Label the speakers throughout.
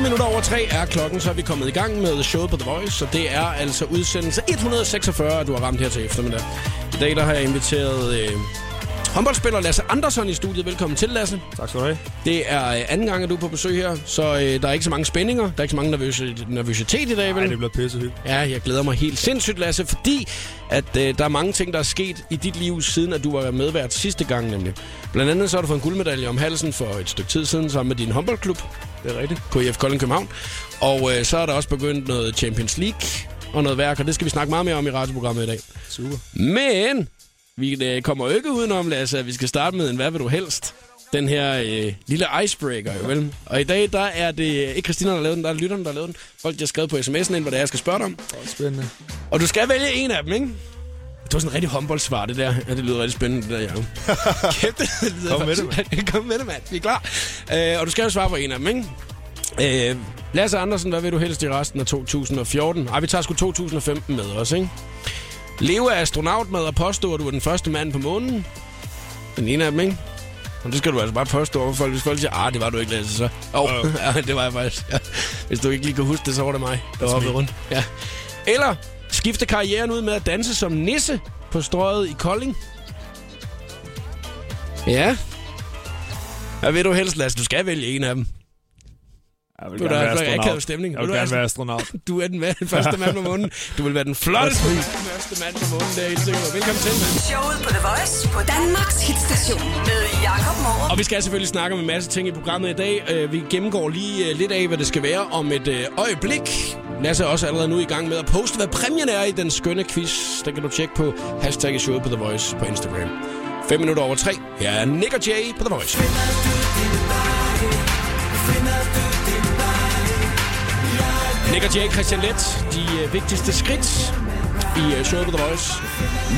Speaker 1: Fire minutter over tre er klokken, så er vi kommet i gang med showet på The Voice, og det er altså udsendelse 146, du har ramt her til eftermiddag. I dag der har jeg inviteret øh, håndboldspiller Lasse Andersson i studiet. Velkommen til, Lasse.
Speaker 2: Tak skal du have.
Speaker 1: Det er øh, anden gang, at du er på besøg her, så øh, der er ikke så mange spændinger. Der er ikke så mange nervøse, nervøsitet i dag, vel?
Speaker 2: Nej, det bliver pissehyggeligt.
Speaker 1: Ja, jeg glæder mig helt sindssygt, Lasse, fordi at øh, der er mange ting, der er sket i dit liv, siden at du var medvært sidste gang, nemlig. Blandt andet så har du fået en guldmedalje om halsen for et stykke tid siden sammen med din håndboldklub
Speaker 2: Det er rigtigt.
Speaker 1: på IF Kolding København. Og øh, så er der også begyndt noget Champions League og noget værk, og det skal vi snakke meget mere om i radioprogrammet i dag.
Speaker 2: Super.
Speaker 1: Men vi øh, kommer jo ikke udenom, Lasse, at vi skal starte med en Hvad vil du helst? Den her øh, lille icebreaker, jo vel? Og i dag, der er det ikke Christina, der har lavet den, der er lytterne, der har lavet den. Folk, der har skrevet på sms'en ind, hvad det er, jeg skal spørge dig om.
Speaker 2: Det er spændende.
Speaker 1: Og du skal vælge en af dem, ikke? Det var sådan en rigtig håndboldsvar, det der. Ja, det lyder rigtig spændende, det der, ja. Kæft, det lyder
Speaker 2: Kom med det,
Speaker 1: faktisk- Kom med det, mand. Vi er klar. Øh, og du skal jo svare på en af dem, ikke? Øh, Lasse Andersen, hvad vil du helst i resten af 2014? Ej, vi tager sgu 2015 med også, ikke? Leve af astronaut med at påstå, at du er den første mand på månen. Den ene af dem, ikke? Og det skal du altså bare påstå over folk. Hvis folk siger, ah, det var du ikke, Lasse, så... Åh, oh,
Speaker 2: Øh.
Speaker 1: ja, det var jeg faktisk. Ja. Hvis du ikke lige kan huske det, så var det mig, der var
Speaker 2: me.
Speaker 1: hoppet rundt. Ja. Eller skifte karrieren ud med at danse som nisse på strøget i Kolding. Ja. Hvad vil du helst, Lasse? Du skal vælge en af dem.
Speaker 2: Jeg vil
Speaker 1: Du er
Speaker 2: gerne være astronaut.
Speaker 1: stemning.
Speaker 2: Jeg
Speaker 1: Vil du
Speaker 2: gerne være astronaut.
Speaker 1: Du er den, den første mand på månen. Du vil være den flotteste første mand på månen, det er helt sikker på. Velkommen til, mand.
Speaker 3: Showet på The Voice på Danmarks hitstation med Jakob Morup.
Speaker 1: Og vi skal selvfølgelig snakke om en masse ting i programmet i dag. Øh, Vi gennemgår lige øh, lidt af, hvad det skal være om et øh, øjeblik. Lasse er også allerede nu i gang med at poste, hvad præmien er i den skønne quiz. Den kan du tjekke på hashtag showet på The Voice på Instagram. 5 minutter over 3. Her er Nick og Jay på The Voice. Nick og Jay, Christian Let, de øh, vigtigste skridt i øh, showet på The Voice.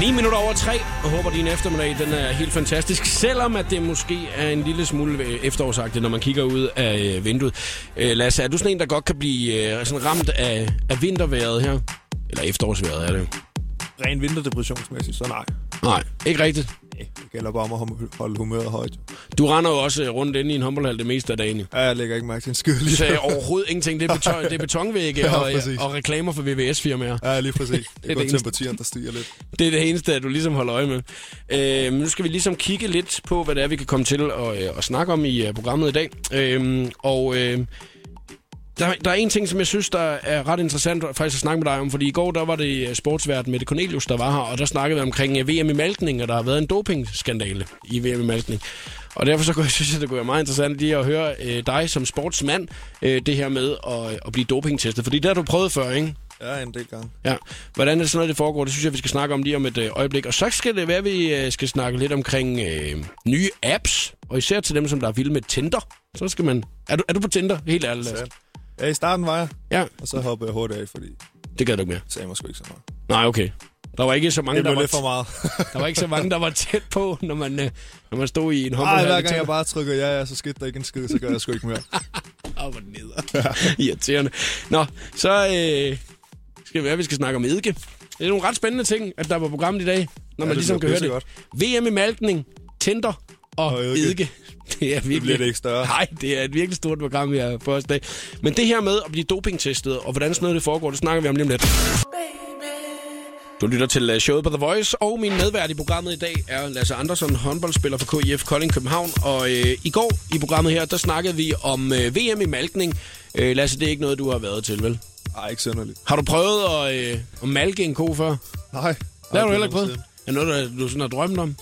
Speaker 1: 9 minutter over 3, og håber din eftermiddag den er helt fantastisk, selvom at det måske er en lille smule øh, efterårsagtigt, når man kigger ud af øh, vinduet. Lasse, er du sådan en, der godt kan blive sådan ramt af, af vinterværet her? Eller efterårsværet er det jo.
Speaker 2: Ren vinterdepressionsmæssigt, så nej.
Speaker 1: Nej, ikke rigtigt.
Speaker 2: Det gælder bare om at holde humøret højt.
Speaker 1: Du render jo også øh, rundt inde i en håndboldhal det meste af dagen. jo.
Speaker 2: Ja, jeg lægger ikke mærke til en skid lige
Speaker 1: Så øh, overhovedet ingenting. Det er, beton, det er betonvægge
Speaker 2: Ja,
Speaker 1: og, øh,
Speaker 2: præcis.
Speaker 1: og reklamer for VVS-firmaer.
Speaker 2: Ja, lige præcis. Det
Speaker 1: det
Speaker 2: er
Speaker 1: eneste.
Speaker 2: temperaturen, der stiger lidt.
Speaker 1: Det er det eneste, at du ligesom holder øje med. Øh, nu skal vi ligesom kigge lidt på, hvad det er, vi kan komme til at, øh, at snakke om i uh, programmet i dag. Øh, og øh, der, der er en ting, som jeg synes, der er ret interessant faktisk at snakke med dig om, fordi i går der var det øh, sportsvært Mette Cornelius, der var her, og der snakkede vi omkring øh, VM i malkning, og der har været en dopingskandale i VM i malkning. Og derfor så kunne jeg synes, at det kunne være meget interessant lige at høre øh, dig som sportsmand, øh, det her med at, at blive dopingtestet. Fordi det har du prøvet før, ikke?
Speaker 2: Ja, en del gange.
Speaker 1: Ja, hvordan er det sådan noget, det foregår? Det synes jeg, vi skal snakke om lige om et øh, øjeblik. Og så skal det være, at vi øh, skal snakke lidt omkring øh, nye apps. Og især til dem, som der er vilde med Tinder. Så skal man... Er du, er du på Tinder? Helt ærligt, Lasse.
Speaker 2: Ja, i starten var jeg,
Speaker 1: Ja,
Speaker 2: og så hoppede jeg hurtigt af, fordi
Speaker 1: det gad du ikke mere.
Speaker 2: sagde mig sgu ikke så meget.
Speaker 1: Nej, okay. Der var ikke så mange,
Speaker 2: Det
Speaker 1: der var,
Speaker 2: lidt for meget.
Speaker 1: der var ikke så mange, der var tæt på, når man, øh, når man stod i en
Speaker 2: Ej,
Speaker 1: håndboldhal.
Speaker 2: hver gang jeg bare trykker ja, ja, så skete der ikke en skid, så gør jeg sgu ikke mere.
Speaker 1: Åh, hvor neder. Irriterende. Nå, så øh, skal det være, vi skal snakke om eddike. Det er nogle ret spændende ting, at der var programmet i dag, når man
Speaker 2: det
Speaker 1: ligesom kan høre det. VM i malkning, Tinder og,
Speaker 2: eddike.
Speaker 1: eddike. Det er
Speaker 2: Det
Speaker 1: virkelig...
Speaker 2: bliver det ikke større.
Speaker 1: Nej, det er et virkelig stort program, vi har for os i dag. Men det her med at blive dopingtestet, og hvordan sådan noget det foregår, det snakker vi om lige om lidt. Du lytter til øh, showet på The Voice, og min medvært i programmet i dag er Lasse Andersson, håndboldspiller for KIF Kolding København. Og øh, i går i programmet her, der snakkede vi om øh, VM i malkning. Øh, Lasse, det er ikke noget, du har været til, vel?
Speaker 2: Ej, ikke synderligt.
Speaker 1: Har du prøvet at, øh, at malke en ko før?
Speaker 2: Nej.
Speaker 1: Det har du heller ikke prøvet. Er det noget, der, du sådan har drømt om?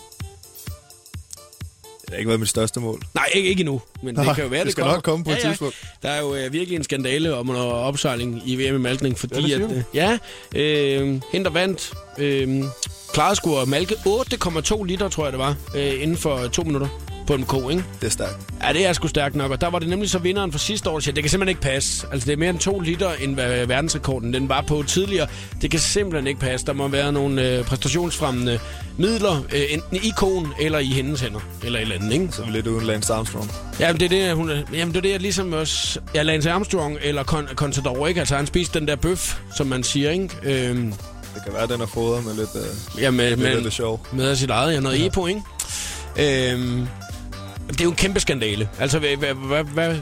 Speaker 2: Det har ikke været mit største mål.
Speaker 1: Nej, ikke, ikke endnu. Men det
Speaker 2: Nej,
Speaker 1: kan jo være,
Speaker 2: det
Speaker 1: det,
Speaker 2: skal
Speaker 1: kommer.
Speaker 2: nok komme på et tidspunkt.
Speaker 1: Der er jo øh, virkelig en skandale om noget opsejling i VM i malkning, fordi
Speaker 2: Ja, det
Speaker 1: at... Øh, ja, øh, Hinder vandt. Øh, klarede at malke 8,2 liter, tror jeg det var, øh, inden for to minutter på en ko, ikke?
Speaker 2: Det er stærkt.
Speaker 1: Ja, det er sgu stærkt nok, og der var det nemlig så vinderen for sidste år, der siger, det kan simpelthen ikke passe. Altså, det er mere end to liter, end hvad verdensrekorden den var på tidligere. Det kan simpelthen ikke passe. Der må være nogle øh, præstationsfremmende midler, øh, enten i konen eller i hendes hænder, eller et eller andet, ikke?
Speaker 2: Så er vi lidt uden Lance Armstrong.
Speaker 1: Jamen, det er det, hun, jamen, det er det, jeg ligesom også... Ja, Lance Armstrong eller Con- Contador, ikke? Altså, han spiste den der bøf, som man siger, ikke? Øhm,
Speaker 2: Det kan være, at den er fodret med lidt, uh,
Speaker 1: ja, med,
Speaker 2: med, med lidt sjov.
Speaker 1: med sit eget, ja, noget ja. EPO, ikke? Øhm, det er jo en kæmpe skandale. Altså, hvad, hvad, hvad, hvad,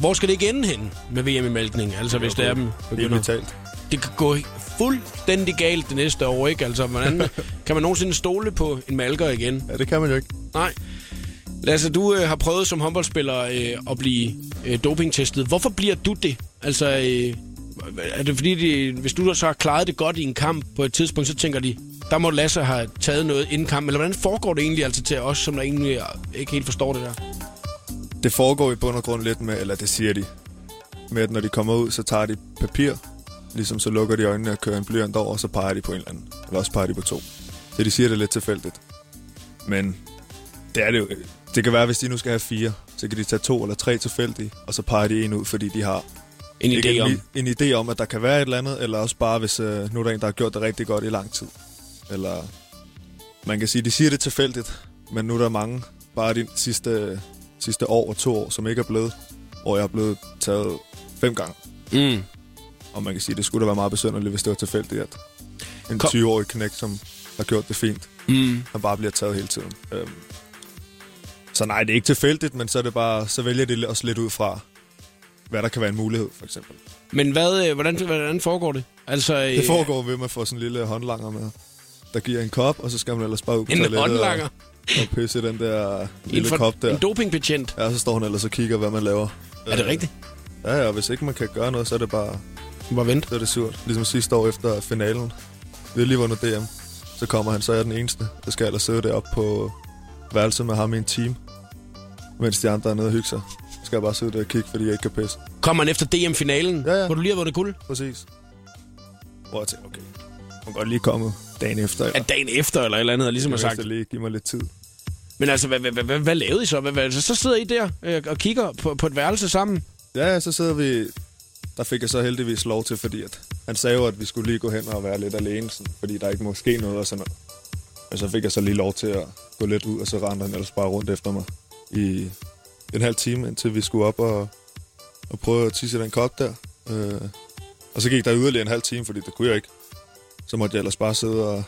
Speaker 1: Hvor skal det ikke ende hen med VM i malkning? Altså, hvis det er dem begynder.
Speaker 2: vitalt.
Speaker 1: Det kan gå fuldstændig galt det næste år, ikke? Altså, hvordan kan man nogensinde stole på en malker igen?
Speaker 2: Ja, det kan man jo ikke.
Speaker 1: Nej. Lasse, du øh, har prøvet som håndboldspiller øh, at blive øh, dopingtestet. Hvorfor bliver du det? Altså, øh, er det fordi, de, hvis du så har klaret det godt i en kamp på et tidspunkt, så tænker de, der må Lasse have taget noget inden kamp. Eller hvordan foregår det egentlig altså til os, som der egentlig ikke helt forstår det der?
Speaker 2: Det foregår i bund og grund lidt med, eller det siger de, med at når de kommer ud, så tager de papir, ligesom så lukker de øjnene og kører en blyant over, og så peger de på en eller anden. Eller også peger de på to. Så de siger det lidt tilfældigt. Men det er det jo. Det kan være, hvis de nu skal have fire, så kan de tage to eller tre tilfældige, og så peger de en ud, fordi de har
Speaker 1: En idé om...
Speaker 2: en, en idé om, at der kan være et eller andet, eller også bare, hvis øh, nu er der en, der har gjort det rigtig godt i lang tid. Eller man kan sige, de siger det tilfældigt, men nu er der mange, bare de sidste, sidste år og to år, som ikke er blevet, hvor jeg er blevet taget fem gange.
Speaker 1: Mm.
Speaker 2: Og man kan sige, det skulle da være meget besynderligt, hvis det var tilfældigt, at en
Speaker 1: Kom.
Speaker 2: 20-årig knæk, som har gjort det fint,
Speaker 1: Mm.
Speaker 2: han bare bliver taget hele tiden. Øhm. Så nej, det er ikke tilfældigt, men så er det bare, så vælger de også lidt ud fra, hvad der kan være en mulighed, for eksempel.
Speaker 1: Men hvad, øh, hvordan, hvordan foregår det? Altså, øh,
Speaker 2: Det foregår ved, at man får sådan en lille håndlanger med, der giver en kop, og så skal man ellers bare ud på
Speaker 1: en
Speaker 2: toilettet
Speaker 1: håndlanger.
Speaker 2: og, og pisse den der
Speaker 1: En,
Speaker 2: lille
Speaker 1: for,
Speaker 2: kop der.
Speaker 1: en dopingbetjent.
Speaker 2: Ja, så står hun ellers og kigger, hvad man laver.
Speaker 1: Er det rigtigt?
Speaker 2: Ja, ja, hvis ikke man kan gøre noget, så er det bare
Speaker 1: Bare vent.
Speaker 2: så er det surt. Ligesom sidste år efter finalen. Vi har lige vundet DM. Så kommer han, så er jeg den eneste. Der skal ellers sidde deroppe på værelset med ham i en team. Mens de andre er nede og hygge sig. Så skal jeg bare sidde der og kigge, fordi jeg ikke kan pisse.
Speaker 1: Kommer han efter DM-finalen,
Speaker 2: Ja, ja.
Speaker 1: hvor du lige har vundet guld?
Speaker 2: Præcis. Hvor jeg tænker, okay, hun kan godt lige komme dagen efter. Eller,
Speaker 1: At dagen efter, eller et eller andet, og ligesom har
Speaker 2: Jeg
Speaker 1: sagt.
Speaker 2: lige give mig lidt tid.
Speaker 1: Men altså, hvad, hvad, hvad, hvad, lavede I så? Hvad, hvad, så sidder I der øh, og kigger på, på et værelse sammen?
Speaker 2: Ja, så sidder vi... Der fik jeg så heldigvis lov til, fordi at han sagde jo, at vi skulle lige gå hen og være lidt alene, sådan, fordi der ikke må ske noget og sådan noget. Men så fik jeg så lige lov til at gå lidt ud, og så rendte han ellers bare rundt efter mig i en halv time, indtil vi skulle op og, og prøve at tisse den kop der. Øh, og så gik der yderligere en halv time, fordi det kunne jeg ikke. Så måtte jeg ellers bare sidde og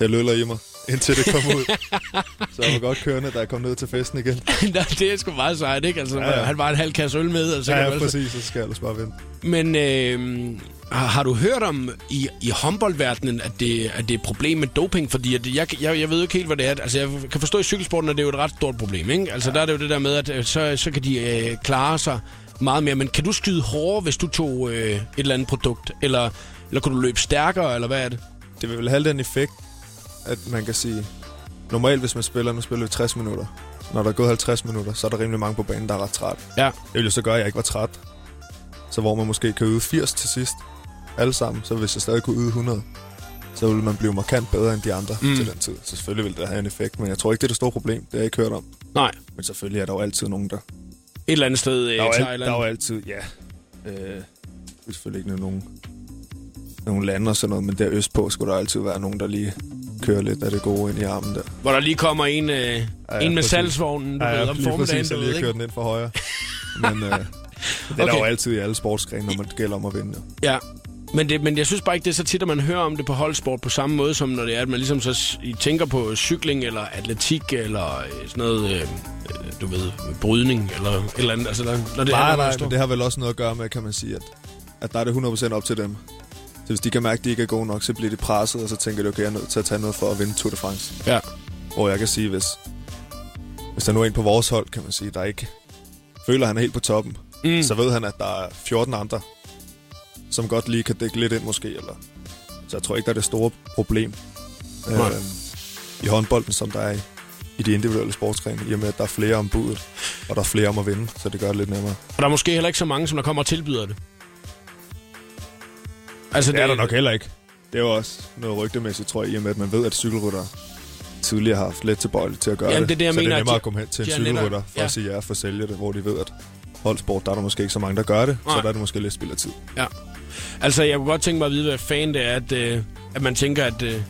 Speaker 2: hælde øller i mig, indtil det kom ud. så jeg var godt kørende, da jeg kom ned til festen igen.
Speaker 1: Nå, det er sgu meget sejt, ikke? Altså, ja,
Speaker 2: Ja,
Speaker 1: han var en halv kasse øl med, og så
Speaker 2: Ja, ja,
Speaker 1: altså...
Speaker 2: præcis, så skal jeg ellers bare vente.
Speaker 1: Men øh, har, du hørt om i, i håndboldverdenen, at det, at det er et problem med doping? Fordi at jeg, jeg, jeg ved jo ikke helt, hvad det er. Altså, jeg kan forstå i cykelsporten, at det er jo et ret stort problem, ikke? Altså, ja. der er det jo det der med, at øh, så, så kan de øh, klare sig meget mere. Men kan du skyde hårdere, hvis du tog øh, et eller andet produkt? Eller, eller kunne du løbe stærkere, eller hvad er det?
Speaker 2: det vil vel have den effekt, at man kan sige, normalt hvis man spiller, nu spiller vi 60 minutter. Når der er gået 50 minutter, så er der rimelig mange på banen, der er ret træt.
Speaker 1: Ja.
Speaker 2: Det vil jo så gøre, at jeg ikke var træt. Så hvor man måske kan yde 80 til sidst, alle sammen, så hvis jeg stadig kunne yde 100, så ville man blive markant bedre end de andre
Speaker 1: Mm.
Speaker 2: til den tid. Så selvfølgelig vil det have en effekt, men jeg tror ikke, det er det store problem. Det har jeg ikke hørt om.
Speaker 1: Nej.
Speaker 2: Men selvfølgelig er der jo altid nogen, der...
Speaker 1: Et eller andet sted øh,
Speaker 2: jo,
Speaker 1: Thailand.
Speaker 2: der er jo altid, ja... Øh, det er selvfølgelig ikke nogen, nogen lande og sådan noget, men der østpå skulle der altid være nogen, der lige kører lidt af det gode ind i armen der.
Speaker 1: Hvor der lige kommer en, øh, ja,
Speaker 2: ja,
Speaker 1: en med salgsvognen, du ja, ved, om
Speaker 2: lige
Speaker 1: formiddagen,
Speaker 2: præcis, jeg lige har kørt den ind for højre. Men øh, det er
Speaker 1: Okay.
Speaker 2: der jo altid i alle sportsgrene, når man gælder om at vinde.
Speaker 1: Ja. Men, det, men jeg synes bare ikke, det er så tit, at man hører om det på holdsport på samme måde, som når det er, at man ligesom så tænker på cykling, eller atletik, eller øh, sådan noget, øh, øh, du ved, brydning, eller et eller andet. Altså, der, når det
Speaker 2: Nej,
Speaker 1: er,
Speaker 2: nej, men det har vel også noget at gøre med, kan man sige, at, at der er det 100% op til dem. Så hvis de kan mærke, at de ikke er gode nok, så bliver de presset, og så tænker de, okay, jeg er nødt til at tage noget for at vinde Tour de France.
Speaker 1: Ja.
Speaker 2: Hvor jeg kan sige, hvis, hvis der nu er en på vores hold, kan man sige, der ikke føler, at han er helt på toppen,
Speaker 1: Mm.
Speaker 2: så ved han, at der er 14 andre, som godt lige kan dække lidt ind måske. Eller. Så jeg tror ikke, der er det store problem øh, i håndbolden, som der er i, i de individuelle sportsgrene, i og med, at der er flere om budet, og der er flere om at vinde, så det gør det lidt nemmere.
Speaker 1: Og der er måske heller ikke så mange, som der kommer og tilbyder det. Altså,
Speaker 2: Det er der nok heller ikke. Det er jo også noget rygtemæssigt, tror jeg, i og med, at man ved, at cykelrytter tidligere har haft let tilbøjeligt til at gøre
Speaker 1: Jamen,
Speaker 2: det.
Speaker 1: det det, jeg
Speaker 2: så
Speaker 1: mener,
Speaker 2: det er nemmere
Speaker 1: de-
Speaker 2: at komme hen til en
Speaker 1: er
Speaker 2: cykelrytter for
Speaker 1: ja.
Speaker 2: at sige ja, for at sælge det, hvor de ved, at holdsport, der er der måske ikke så mange, der gør det,
Speaker 1: Nej.
Speaker 2: så der er det måske lidt spild af tid.
Speaker 1: Ja. Altså, jeg kunne godt tænke mig at vide, hvad fanden det er, at, øh, at man tænker, at øh,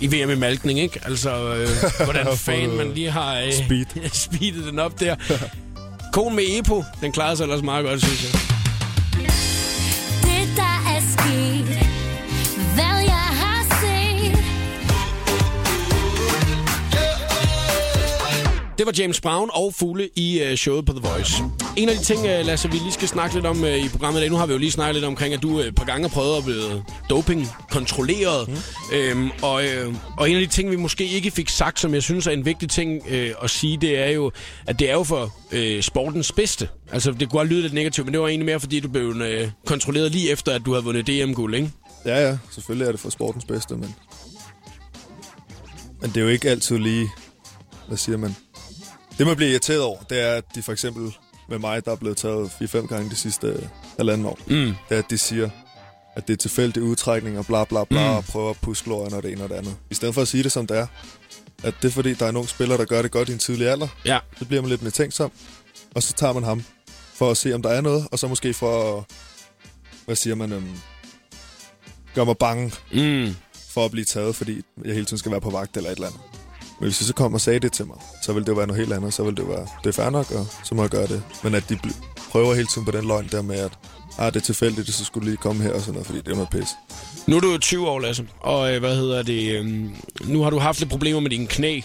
Speaker 1: i VM i malkning, ikke? Altså, øh, hvordan fanden man lige har øh,
Speaker 2: speed.
Speaker 1: speedet den op der. Konen med Epo, den klarede sig ellers meget godt, synes jeg.
Speaker 4: Det der
Speaker 1: Det var James Brown og Fugle i uh, showet på The Voice. En af de ting, uh, Lasse, vi lige skal snakke lidt om uh, i programmet i dag, nu har vi jo lige snakket lidt omkring, at du et par gange har prøvet at blive doping kontrolleret. Mm. Øhm, og, uh, og en af de ting, vi måske ikke fik sagt, som jeg synes er en vigtig ting uh, at sige, det er jo, at det er jo for uh, sportens bedste. Altså, det kunne godt lyde lidt negativt, men det var egentlig mere, fordi du blev uh, kontrolleret lige efter, at du havde vundet DM-guld, ikke?
Speaker 2: Ja, ja, selvfølgelig er det for sportens bedste, men... Men det er jo ikke altid lige... Hvad siger man? Det, man bliver irriteret over, det er, at de for eksempel med mig, der er blevet taget 4-5 gange de sidste øh, halvanden år,
Speaker 1: Mm.
Speaker 2: det er, at de siger, at det er tilfældig udtrækning og bla bla bla,
Speaker 1: Mm.
Speaker 2: og prøver at puske lårene og det ene og det andet. I stedet for at sige det, som det er, at det er fordi, der er nogle spillere, der gør det godt i en tidlig alder,
Speaker 1: Ja.
Speaker 2: så bliver man lidt mistænksom, og så tager man ham for at se, om der er noget, og så måske for at, hvad siger man, øhm, gøre mig bange
Speaker 1: Mm.
Speaker 2: for at blive taget, fordi jeg hele tiden skal være på vagt eller et eller andet. Men hvis jeg så kom og sagde det til mig, så ville det jo være noget helt andet. Så ville det være, det er fair nok, og så må jeg gøre det. Men at de prøver hele tiden på den løgn der med, at ah, det er tilfældigt, så skulle lige komme her og sådan noget, fordi det er noget pis.
Speaker 1: Nu er du jo 20 år, Lasse, og øh, hvad hedder det? Øh, nu har du haft lidt problemer med dine knæ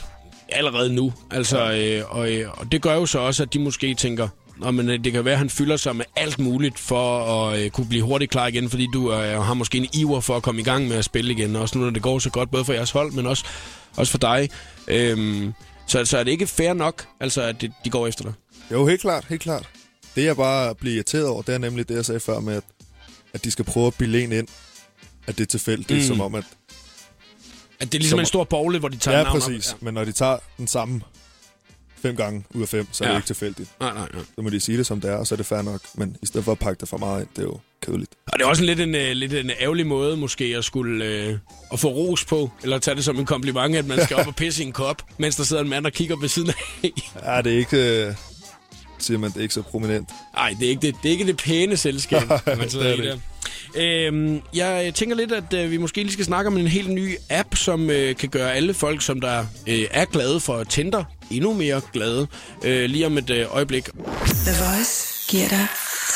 Speaker 1: allerede nu. Altså, øh, og, øh, og det gør jo så også, at de måske tænker, Nå, men det kan være, at han fylder sig med alt muligt for at øh, kunne blive hurtigt klar igen, fordi du øh, har måske en iver for at komme i gang med at spille igen. Også nu, når det går så godt, både for jeres hold, men også, også for dig. Øhm, så, så er det ikke fair nok, altså, at det, de går efter dig?
Speaker 2: Jo, helt klart, helt klart. Det jeg bare bliver irriteret over, det er nemlig det, jeg sagde før med, at, at de skal prøve at bilde en ind, at det er tilfældigt,
Speaker 1: Mm.
Speaker 2: som om, at...
Speaker 1: At det er ligesom
Speaker 2: Som-
Speaker 1: en stor bogle, hvor de tager
Speaker 2: Ja,
Speaker 1: navn
Speaker 2: præcis.
Speaker 1: Op.
Speaker 2: Men når de tager den samme fem gange ud af fem, så er
Speaker 1: Ja.
Speaker 2: det ikke tilfældigt.
Speaker 1: Ja. Nej, nej, nej.
Speaker 2: Så må de sige det, som det er, og så er det fair nok. Men i stedet for at pakke det for meget ind, det er jo kedeligt.
Speaker 1: Og det er også en lidt en, øh, lidt en ærgerlig måde måske at skulle øh, at få ros på, eller tage det som en kompliment, at man skal op og pisse i en kop, mens der sidder en mand og kigger ved siden af.
Speaker 2: Ja, det er ikke... Øh, siger man, det er ikke så prominent.
Speaker 1: Nej, det er ikke det, det, er ikke det pæne selskab, man sidder
Speaker 2: det
Speaker 1: i
Speaker 2: det
Speaker 1: der. Øhm, jeg tænker lidt, at øh, vi måske lige skal snakke om en helt ny app, som øh, kan gøre alle folk, som der øh, er glade for Tinder, endnu mere glade. Øh, lige om et øh, øjeblik.
Speaker 3: The Voice giver dig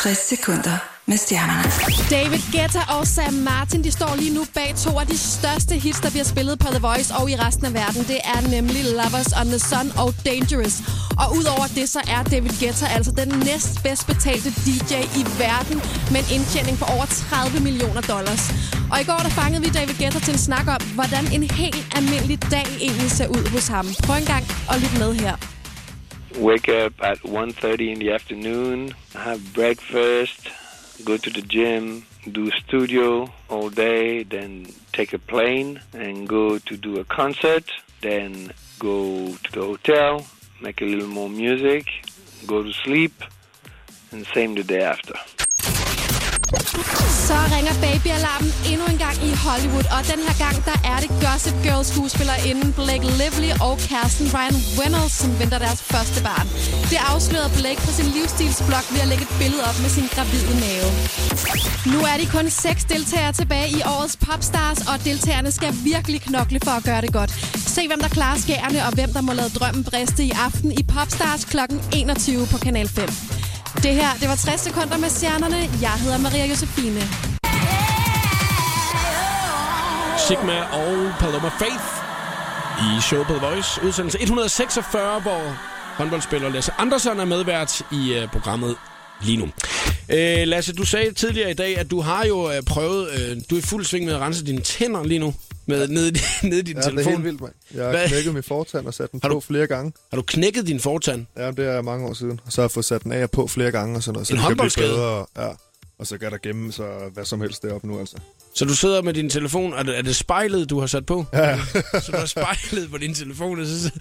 Speaker 3: 60 sekunder med stjernerne.
Speaker 5: David Guetta og Sam Martin, de står lige nu bag to af de største hits, der bliver spillet på The Voice og i resten af verden. Det er nemlig Lovers on the Sun og Dangerous. Og udover det, så er David Guetta altså den næst bedst betalte DJ i verden med en indtjening på over 30 millioner dollars. Og i går der fangede vi David Guetta til en snak om, hvordan en helt almindelig dag egentlig ser ud hos ham. Prøv en gang at lytte med her.
Speaker 6: wake up at 1.30 in the afternoon, have breakfast, go to the gym, do studio all day, then take a plane and go to do a concert, then go to the hotel, make a little more music, go to sleep, and same the day after.
Speaker 5: Så ringer babyalarmen endnu en gang i Hollywood, og den her gang, der er det Gossip Girl skuespillerinden Blake Lively og kæresten Ryan Reynolds, som venter deres første barn. Det afslørede Blake på sin livsstilsblog ved at lægge et billede op med sin gravide mave. Nu er de kun seks deltagere tilbage i årets Popstars, og deltagerne skal virkelig knokle for at gøre det godt. Se, hvem der klarer skærene, og hvem der må lade drømmen briste i aften i Popstars kl. 21 på Kanal 5. Det her, det var 60 sekunder med stjernerne. Jeg hedder Maria Josefine.
Speaker 1: Sigma og Paloma Faith i show på The Voice. Udsendelse 146, hvor håndboldspiller Lasse Andersson er medvært i øh, programmet lige nu. Uh, Lasse, du sagde tidligere i dag, at du har jo uh, prøvet, uh, du er i fuld sving med at rense dine tænder lige nu, med nede, i- nede i din
Speaker 2: Ja, det er
Speaker 1: telefon.
Speaker 2: helt vildt, mand. Jeg har
Speaker 1: Hvad?
Speaker 2: knækket min fortand og sat den
Speaker 1: Har
Speaker 2: på
Speaker 1: du-
Speaker 2: flere gange.
Speaker 1: Har du knækket din fortand?
Speaker 2: Ja, det er mange år siden. Og så har jeg fået sat den af og på flere gange og sådan noget. Så
Speaker 1: En
Speaker 2: det kan blive
Speaker 1: håndboldskade?
Speaker 2: bedre. Ja. Og så kan der gemme sig hvad som helst deroppe nu, altså.
Speaker 1: Så du sidder med din telefon, er det, er det spejlet, du har sat på? Ja. så du har spejlet på din telefon, og så...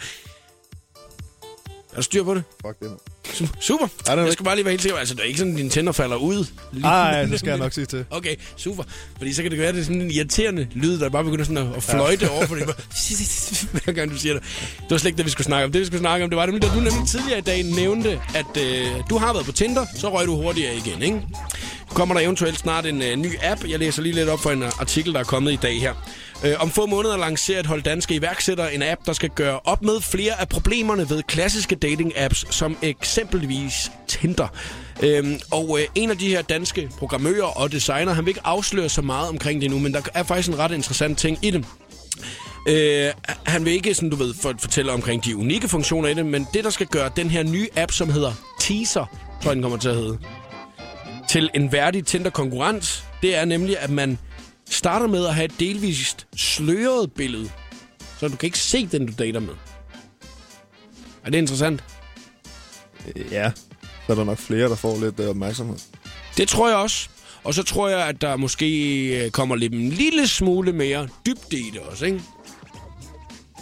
Speaker 1: Er du styr på det?
Speaker 2: Fuck det, mand.
Speaker 1: Su- Super.
Speaker 2: Er
Speaker 1: jeg skal bare lige være helt sikker. Altså, det er ikke sådan, at dine tænder falder ud. Lige-
Speaker 2: Ej, det skal jeg nok sige til.
Speaker 1: Okay, super. Fordi så kan det være, at det er sådan en irriterende lyd, der bare begynder sådan at, at fløjte ja. over for det. Bare- Hver gang du siger det. Det var slet ikke det, vi skulle snakke om. Det, vi skulle snakke om, det var nemlig, da du nemlig tidligere i dag nævnte, at øh, du har været på Tinder, så røg du hurtigere igen, ikke? Kommer der eventuelt snart en øh, ny app. Jeg læser lige lidt op for en øh, artikel, der er kommet i dag her. Øh, om få måneder lancerer et hold danske iværksættere en app, der skal gøre op med flere af problemerne ved klassiske dating-apps, som eksempelvis Tinder. Øhm, og øh, en af de her danske programmører og designer, han vil ikke afsløre så meget omkring det nu, men der er faktisk en ret interessant ting i det. Øh, han vil ikke, sådan, du ved, for, fortælle omkring de unikke funktioner i det, men det, der skal gøre den her nye app, som hedder Teaser, tror jeg, den kommer til at hedde, til en værdig Tinder-konkurrent, det er nemlig, at man starter med at have et delvist sløret billede, så du kan ikke se den, du dater med. Er det interessant?
Speaker 2: Ja, så er der nok flere, der får lidt øh, opmærksomhed.
Speaker 1: Det tror jeg også. Og så tror jeg, at der måske øh, kommer lidt en lille smule mere dybde i det også, ikke?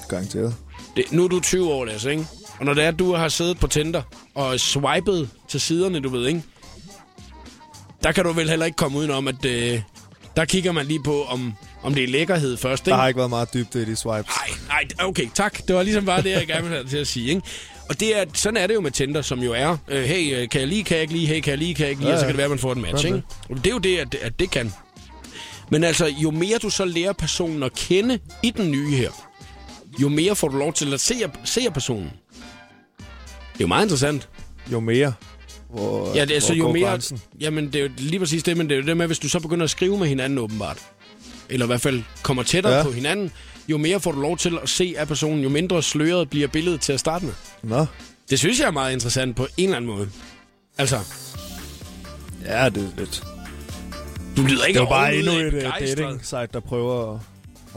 Speaker 2: Garanteret.
Speaker 1: Det, nu er du 20 år, Lasse, ikke? Og når det er, at du har siddet på Tinder og swipet til siderne, du ved, ikke? Der kan du vel heller ikke komme udenom, at øh, der kigger man lige på, om, om det er lækkerhed først,
Speaker 2: Der
Speaker 1: ikke?
Speaker 2: har ikke været meget dybde i de swipes.
Speaker 1: Nej, nej, okay, tak. Det var ligesom bare det, jeg gerne ville have til at sige, ikke? Og det er, sådan er det jo med Tinder, som jo er, øh, hey, øh, kan jeg lige, kan jeg ikke lige, hey, kan jeg lige, kan jeg ikke lige,
Speaker 2: Ja,
Speaker 1: og så kan det være, at man får en match, ikke? Og det er jo det, at, at det kan. Men altså, jo mere du så lærer personen at kende i den nye her, jo mere får du lov til at se, se personen. Det er jo meget interessant.
Speaker 2: Jo mere. Hvor,
Speaker 1: Ja, det er så
Speaker 2: hvor
Speaker 1: jo mere...
Speaker 2: grænsen?
Speaker 1: Jamen, det er jo lige præcis det, men det er jo det med, hvis du så begynder at skrive med hinanden åbenbart, eller i hvert fald kommer tættere ja. På hinanden, jo mere får du lov til at se af personen, jo mindre sløret bliver billedet til at starte med.
Speaker 2: Nå,
Speaker 1: Det synes jeg er meget interessant på en eller anden måde. Altså,
Speaker 2: ja, det er lidt...
Speaker 1: du lyder ikke
Speaker 2: Det er bare endnu et uh,
Speaker 1: begejstret.
Speaker 2: dating-site, der prøver at,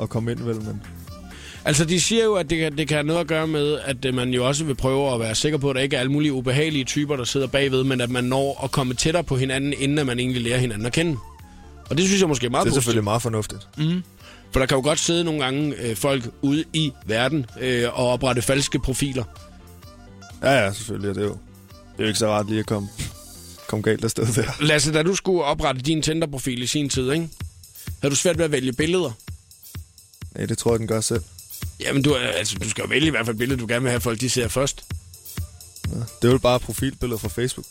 Speaker 2: at komme ind vel, men...
Speaker 1: Altså, de siger jo, at det kan, det kan have noget at gøre med, at øh, man jo også vil prøve at være sikker på, at der ikke er alle mulige ubehagelige typer, der sidder bagved, men at man når at komme tættere på hinanden, inden at man egentlig lærer hinanden at kende. Og det synes jeg måske er meget
Speaker 2: Det er
Speaker 1: positivt.
Speaker 2: selvfølgelig meget fornuftigt.
Speaker 1: For der kan jo godt sidde nogle gange øh, folk ude i verden øh, og oprette falske profiler.
Speaker 2: Ja, ja, selvfølgelig. og Det er jo, det er jo ikke så rart lige at komme, komme galt afsted der.
Speaker 1: Lasse, da du skulle oprette din Tinder-profil i sin tid, ikke? havde du svært ved at vælge billeder?
Speaker 2: Nej, det tror jeg, den gør selv.
Speaker 1: Jamen, du, altså, du skal jo vælge i hvert fald billeder, du gerne vil have, folk de ser først.
Speaker 2: Det er jo bare profilbilleder fra Facebook.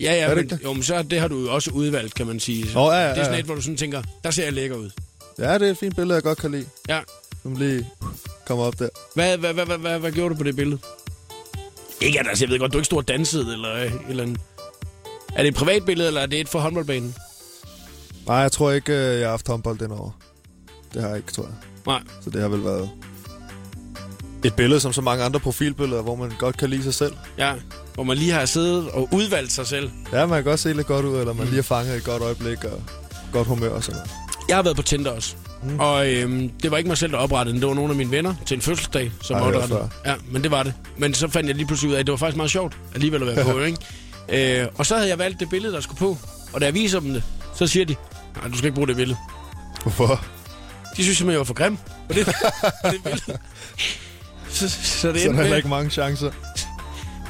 Speaker 1: Ja, ja,
Speaker 2: Er det
Speaker 1: men,
Speaker 2: det?
Speaker 1: jo, men så det har du jo også udvalgt, kan man sige.
Speaker 2: Nå, ja, ja,
Speaker 1: Det er sådan
Speaker 2: ja.
Speaker 1: et, hvor du sådan tænker, der ser jeg lækker ud.
Speaker 2: Ja, det er et fint billede, jeg godt kan lide.
Speaker 1: Ja.
Speaker 2: Som lige kommer op der.
Speaker 1: Hvad, hvad, hvad, hvad, hvad, hvad gjorde du på det billede? Ikke at altså, jeg ved godt, du ikke stod og dansede, eller, øh, eller en... Er det et privat billede, eller er det et for håndboldbanen?
Speaker 2: Nej, jeg tror ikke, øh, jeg har haft håndbold den over. Det har jeg ikke, tror jeg.
Speaker 1: Nej.
Speaker 2: Så det har vel været et billede som så mange andre profilbilleder, hvor man godt kan lide sig selv.
Speaker 1: Ja, hvor man lige har siddet og udvalgt sig selv.
Speaker 2: Ja, man kan godt se lidt godt ud, eller man lige har fanget et godt øjeblik og godt humør og sådan noget.
Speaker 1: Jeg har været på Tinder også. Mm. Og øhm, det var ikke mig selv, der oprettede den. Det var nogle af mine venner til en fødselsdag, som
Speaker 2: hørt
Speaker 1: oprettede. Ja, men det var det. Men så fandt jeg lige pludselig ud af, at det var faktisk meget sjovt alligevel at være på, ikke? Øh, og så havde jeg valgt det billede, der skulle på. Og da jeg viser dem det, så siger de, nej, du skal ikke bruge det billede.
Speaker 2: Hvorfor?
Speaker 1: De synes simpelthen, jeg var for grim på det, på det billede. Så, så det
Speaker 2: Så er heller ikke mange chancer.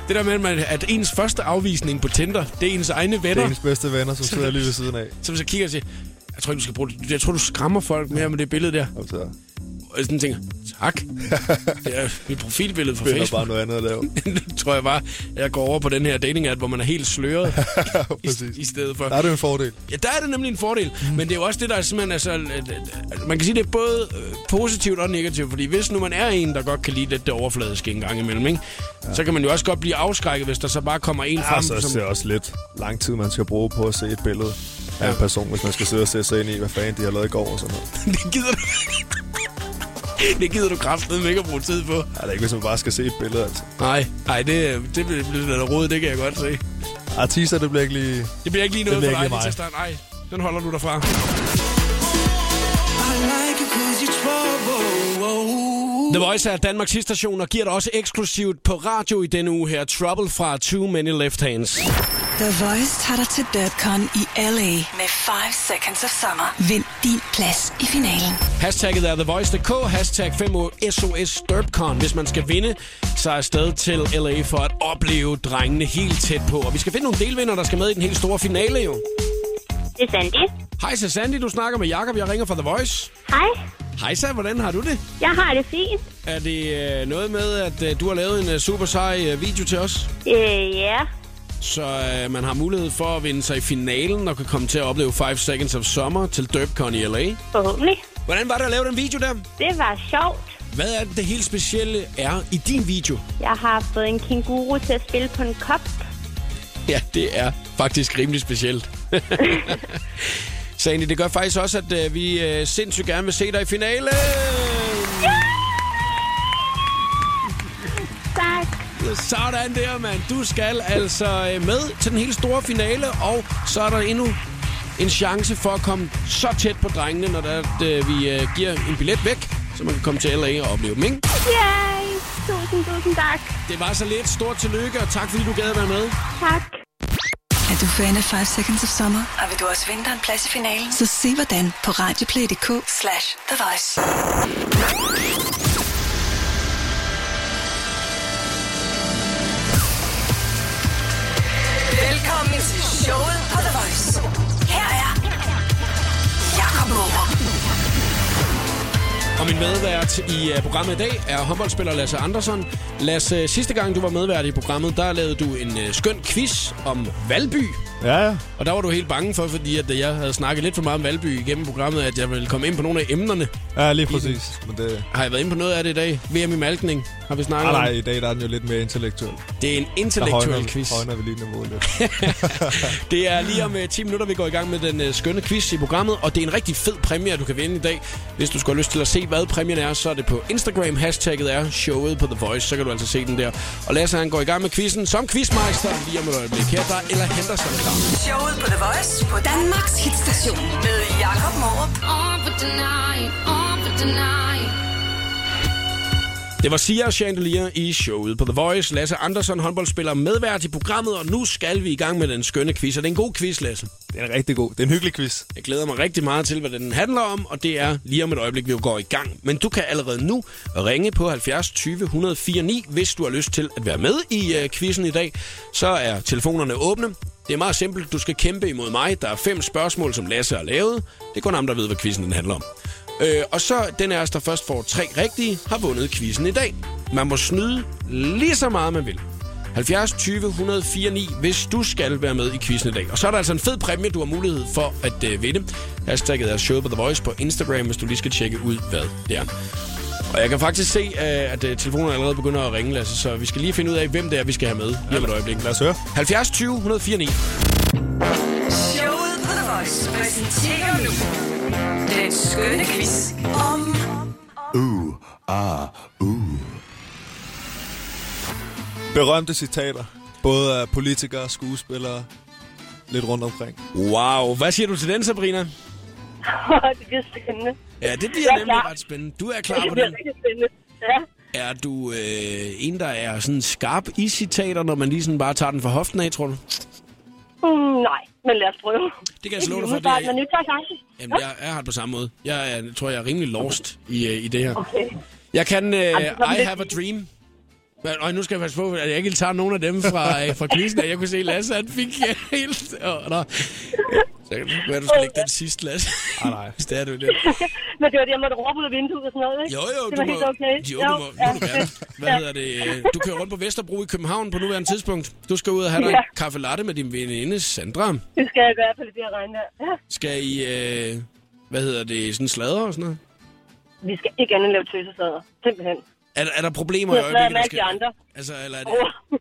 Speaker 1: det der med, at ens første afvisning på Tinder, det er ens egne
Speaker 2: Det er
Speaker 1: venner,
Speaker 2: ens bedste venner, som sidder lige ved siden af.
Speaker 1: som så kigger og siger, jeg tror ikke, du skal bruge det. Jeg tror, du skræmmer folk mere med det billede der.
Speaker 2: Altså,
Speaker 1: Og jeg sådan tænker, tak. Det er mit profilbillede
Speaker 2: finder
Speaker 1: Facebook.
Speaker 2: bare noget andet at lave.
Speaker 1: nu tror jeg bare, at jeg går over på den her dating app, hvor man er helt sløret i, i stedet for.
Speaker 2: Der er det en fordel.
Speaker 1: Ja, der er det nemlig en fordel. Mm. Men det er jo også det, der er simpelthen... Altså, man kan sige, det er både øh, positivt og negativt. Fordi hvis nu man er en, der godt kan lide lidt det overfladiske en gang imellem, ikke? Ja. så kan man jo også godt blive afskrækket, hvis der så bare kommer en
Speaker 2: Ja,
Speaker 1: frem,
Speaker 2: så
Speaker 1: som...
Speaker 2: er det også lidt lang tid, man skal bruge på at se et billede af en person, hvis man skal sidde og sætte sig ind i, hvad fanden de har lavet i går og sådan noget.
Speaker 1: det gider du... det gider du kraftedeme ikke at bruge tid på.
Speaker 2: Ja, det er ikke, hvis man bare skal se et billede, altså.
Speaker 1: Nej, nej, det, det bliver lidt råd, det kan jeg godt se.
Speaker 2: Artister, det bliver ikke lige...
Speaker 1: Det bliver ikke lige noget for dig lige
Speaker 2: lige
Speaker 1: til start. Nej, den holder du derfra. The Voice er Danmarks station og giver dig også eksklusivt på radio i denne uge her. Trouble fra Too Many Left Hands.
Speaker 3: The Voice tager dig til DirtCon i LA med 5 Seconds of Summer. Vind din plads i finalen.
Speaker 1: Hashtagget er TheVoice.dk, hashtag 5 SOS Derpcon, hvis man skal vinde sig afsted til LA for at opleve drengene helt tæt på. Og vi skal finde nogle delvinder, der skal med i den helt store finale jo.
Speaker 7: Det er Sandy.
Speaker 1: Hej, så Sandy, du snakker med Jakob. Jeg ringer fra The Voice.
Speaker 7: Hej.
Speaker 1: Hej, så hvordan har du det?
Speaker 7: Jeg har det fint.
Speaker 1: Er det øh, noget med, at øh, du har lavet en øh, super sej øh, video til os?
Speaker 7: Øh, ja.
Speaker 1: Så øh, man har mulighed for at vinde sig i finalen og kan komme til at opleve 5 Seconds of Summer til Derpcon i LA.
Speaker 7: Forhåbentlig.
Speaker 1: Hvordan var det at lave den video der?
Speaker 7: Det var sjovt.
Speaker 1: Hvad er det, det helt specielle er i din video?
Speaker 7: Jeg har fået en kænguru til at spille på en kop.
Speaker 1: Ja, det er faktisk rimelig specielt. Sandy, det gør faktisk også, at øh, vi øh, sindssygt gerne vil se dig i finalen.
Speaker 7: Yeah!
Speaker 1: Sådan der, mand. Du skal altså øh, med til den helt store finale, og så er der endnu en chance for at komme så tæt på drengene, når der, er, at, øh, vi øh, giver en billet væk, så man kan komme til LA og opleve dem, ikke?
Speaker 7: Yay! Tusind, tusind tak.
Speaker 1: Det var så lidt. Stort tillykke, og tak fordi du gad at være med.
Speaker 7: Tak.
Speaker 3: Er du fan af 5 Seconds of Summer? Og vil du også vinde en plads i finalen? Så se hvordan på radioplay.dk slash The Voice.
Speaker 1: Og min medvært i uh, programmet i dag er håndboldspiller Lasse Andersson. Lasse, sidste gang du var medvært i programmet, der lavede du en uh, skøn quiz om Valby.
Speaker 2: Ja, ja.
Speaker 1: Og der var du helt bange for, fordi at jeg havde snakket lidt for meget om Valby igennem programmet, at jeg ville komme ind på nogle af emnerne.
Speaker 2: Ja, lige præcis. Men det...
Speaker 1: Har jeg været inde på noget af det i dag? VM i Malkning har vi snakket
Speaker 2: Nej, nej, i dag der er den jo lidt mere intellektuel.
Speaker 1: Det er en
Speaker 2: Der
Speaker 1: intellektuel
Speaker 2: højner,
Speaker 1: quiz.
Speaker 2: højner vi lige niveauet lidt.
Speaker 1: Det er lige om uh, 10 minutter, vi går i gang med den uh, skønne quiz i programmet, og det er en rigtig fed præmie, du kan vinde i dag. Hvis du skulle have lyst til at se, hvad præmien er, så er det på Instagram. Hashtagget er showet på The Voice, så kan du altså se den der. Og Lasse han går i gang med quizzen som quizmeister lige om et øjeblik. Her der er eller henter sig klar.
Speaker 3: Showet på The Voice på Danmarks hitstation med Jakob Morup.
Speaker 4: On for tonight, on for tonight.
Speaker 1: Det var Sia Chandelier i showet på The Voice. Lasse Andersson, håndboldspiller, medvært i programmet, og nu skal vi i gang med den skønne quiz. Og det er en god quiz, Lasse.
Speaker 2: Det er en rigtig god. Det er en hyggelig quiz.
Speaker 1: Jeg glæder mig rigtig meget til, hvad den handler om, og det er lige om et øjeblik, vi går i gang. Men du kan allerede nu ringe på 70 20 104 9, hvis du har lyst til at være med i uh, quizzen i dag. Så er telefonerne åbne. Det er meget simpelt. Du skal kæmpe imod mig. Der er fem spørgsmål, som Lasse har lavet. Det er kun ham, der ved, hvad quizzen den handler om. Øh, og så den af os, der først får tre rigtige, har vundet quizzen i dag. Man må snyde lige så meget, man vil. 70 20 104 9, hvis du skal være med i quizzen i dag. Og så er der altså en fed præmie, du har mulighed for at øh, vinde. Hashtagget er Show på The Voice på Instagram, hvis du lige skal tjekke ud, hvad det er. Og jeg kan faktisk se, øh, at øh, telefonen allerede begynder at ringe, Lasse, så vi skal lige finde ud af, hvem det er, vi skal have med lige om et øjeblik.
Speaker 2: Lad os høre.
Speaker 1: 70 20 104 9.
Speaker 3: Showet på The Voice præsenterer nu den skønne quiz om
Speaker 2: Berømte citater. Både af politikere og skuespillere. Lidt rundt omkring.
Speaker 1: Wow, hvad siger du til den, Sabrina?
Speaker 7: det bliver spændende.
Speaker 1: Ja, det bliver
Speaker 7: Jeg
Speaker 1: nemlig
Speaker 7: klar.
Speaker 1: ret spændende. Du er klar
Speaker 7: Det
Speaker 1: på den.
Speaker 7: spændende. Ja.
Speaker 1: Er du øh, en, der er sådan skarp i citater, når man lige sådan bare tager den fra hoften af, tror du?
Speaker 7: Mm, nej, men lad os prøve.
Speaker 1: Det kan jeg slå dig for. Det er,
Speaker 7: Men nu tager chancen.
Speaker 1: jamen, jeg, jeg har det på samme måde. Jeg, jeg tror, jeg er rimelig lost i, øh, i det her.
Speaker 7: Okay.
Speaker 1: Jeg kan
Speaker 7: det er
Speaker 1: I Have a Dream. Og nu skal jeg passe på, at jeg ikke tager nogen af dem fra, øh, fra quizzen. Jeg kunne se, Lasse han fik helt... Oh. Så kan det være, du skal lægge den sidste, Lasse.
Speaker 2: Ah, nej.
Speaker 1: Hvis det er du det.
Speaker 7: Men det var det, jeg måtte råbe ud af vinduet og sådan noget, ikke?
Speaker 1: Jo, jo,
Speaker 7: det
Speaker 1: du
Speaker 7: var
Speaker 1: må,
Speaker 7: helt okay.
Speaker 1: jo, du må, må du gerne. Hvad hedder det? Du kører rundt på Vesterbro i København på nuværende tidspunkt. Du skal ud og have dig
Speaker 7: Ja.
Speaker 1: en kaffe latte med din veninde Sandra.
Speaker 7: Det skal jeg i hvert fald det at regne der. Ja.
Speaker 1: Skal I, øh, hvad hedder det, sådan sladre og sådan noget?
Speaker 7: Vi skal ikke andet lave tøsesader. Simpelthen.
Speaker 1: Er, der- er der problemer i
Speaker 7: Jeg
Speaker 1: øjeblikket?
Speaker 7: med alle de andre.
Speaker 1: Altså, eller er det...
Speaker 7: Oh.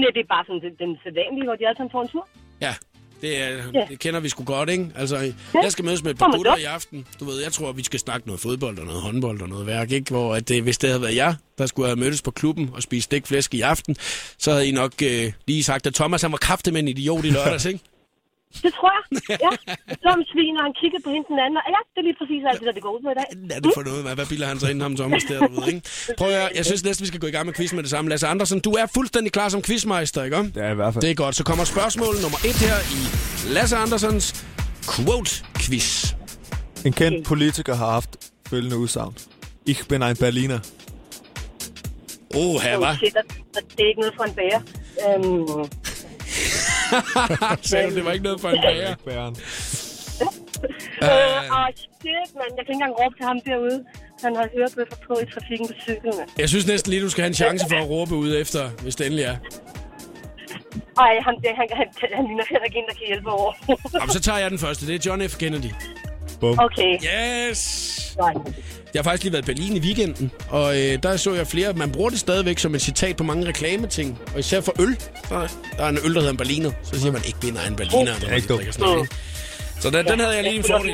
Speaker 7: Nej, det er bare sådan den, den sædvanlige, hvor de alle sammen får en tur.
Speaker 1: Ja, det, er,
Speaker 7: Ja.
Speaker 1: det kender vi sgu godt, ikke? Altså, jeg skal mødes med et par gutter i aften. Du ved, jeg tror, vi skal snakke noget fodbold og noget håndbold og noget værk, ikke? Hvor at det, hvis det havde været jer, der skulle have mødtes på klubben og spist stikflæsk i aften, så havde I nok øh, lige sagt, at Thomas han var kraftig med en idiot i lørdags, ikke?
Speaker 7: Det tror jeg. Ja. Som svin, og han kiggede på hende den anden. Og ja, det er lige præcis alt det, der det går ud på i dag.
Speaker 1: Er det for noget, mand? Hvad bilder han sig ind ham Thomas der, du ved, ikke? Prøv at høre, jeg synes næsten, vi skal gå i gang med quizzen med det samme. Lasse Andersen, du er fuldstændig klar som quizmeister, ikke?
Speaker 2: Det er i hvert fald.
Speaker 1: Det er godt. Så kommer spørgsmål nummer et her i Lasse Andersens quote-quiz.
Speaker 2: En kendt politiker har haft følgende udsagn. Ich bin ein Berliner.
Speaker 1: Åh, her,
Speaker 7: Oh,
Speaker 1: hva'?
Speaker 7: shit, og, og det er ikke noget for en bager. Øhm,
Speaker 1: Sagde det var ikke noget for en bager?
Speaker 2: Bæren.
Speaker 7: øh, og shit, mand. Jeg kan ikke engang råbe til ham derude. Han har hørebøffer på i trafikken på cyklen.
Speaker 1: Jeg synes næsten lige, du skal have en chance for at råbe ud efter, hvis det endelig er.
Speaker 7: Ej, han, det, han, han, han ligner heller ikke en, der kan hjælpe over.
Speaker 1: Jamen, så tager jeg den første. Det er John F. Kennedy.
Speaker 2: Bum.
Speaker 7: okay,
Speaker 1: Yes!
Speaker 7: nej.
Speaker 1: Jeg har faktisk lige været i Berlin i weekenden, og øh, der så jeg flere. Man bruger det stadigvæk som et citat på mange reklameting. Og især for øl. Der, der er en øl, der hedder en Berliner. Så siger man ikke binder en Berliner. når man
Speaker 2: ikke dumt.
Speaker 1: sådan? Så den, den havde jeg lige en
Speaker 7: det
Speaker 1: fordel.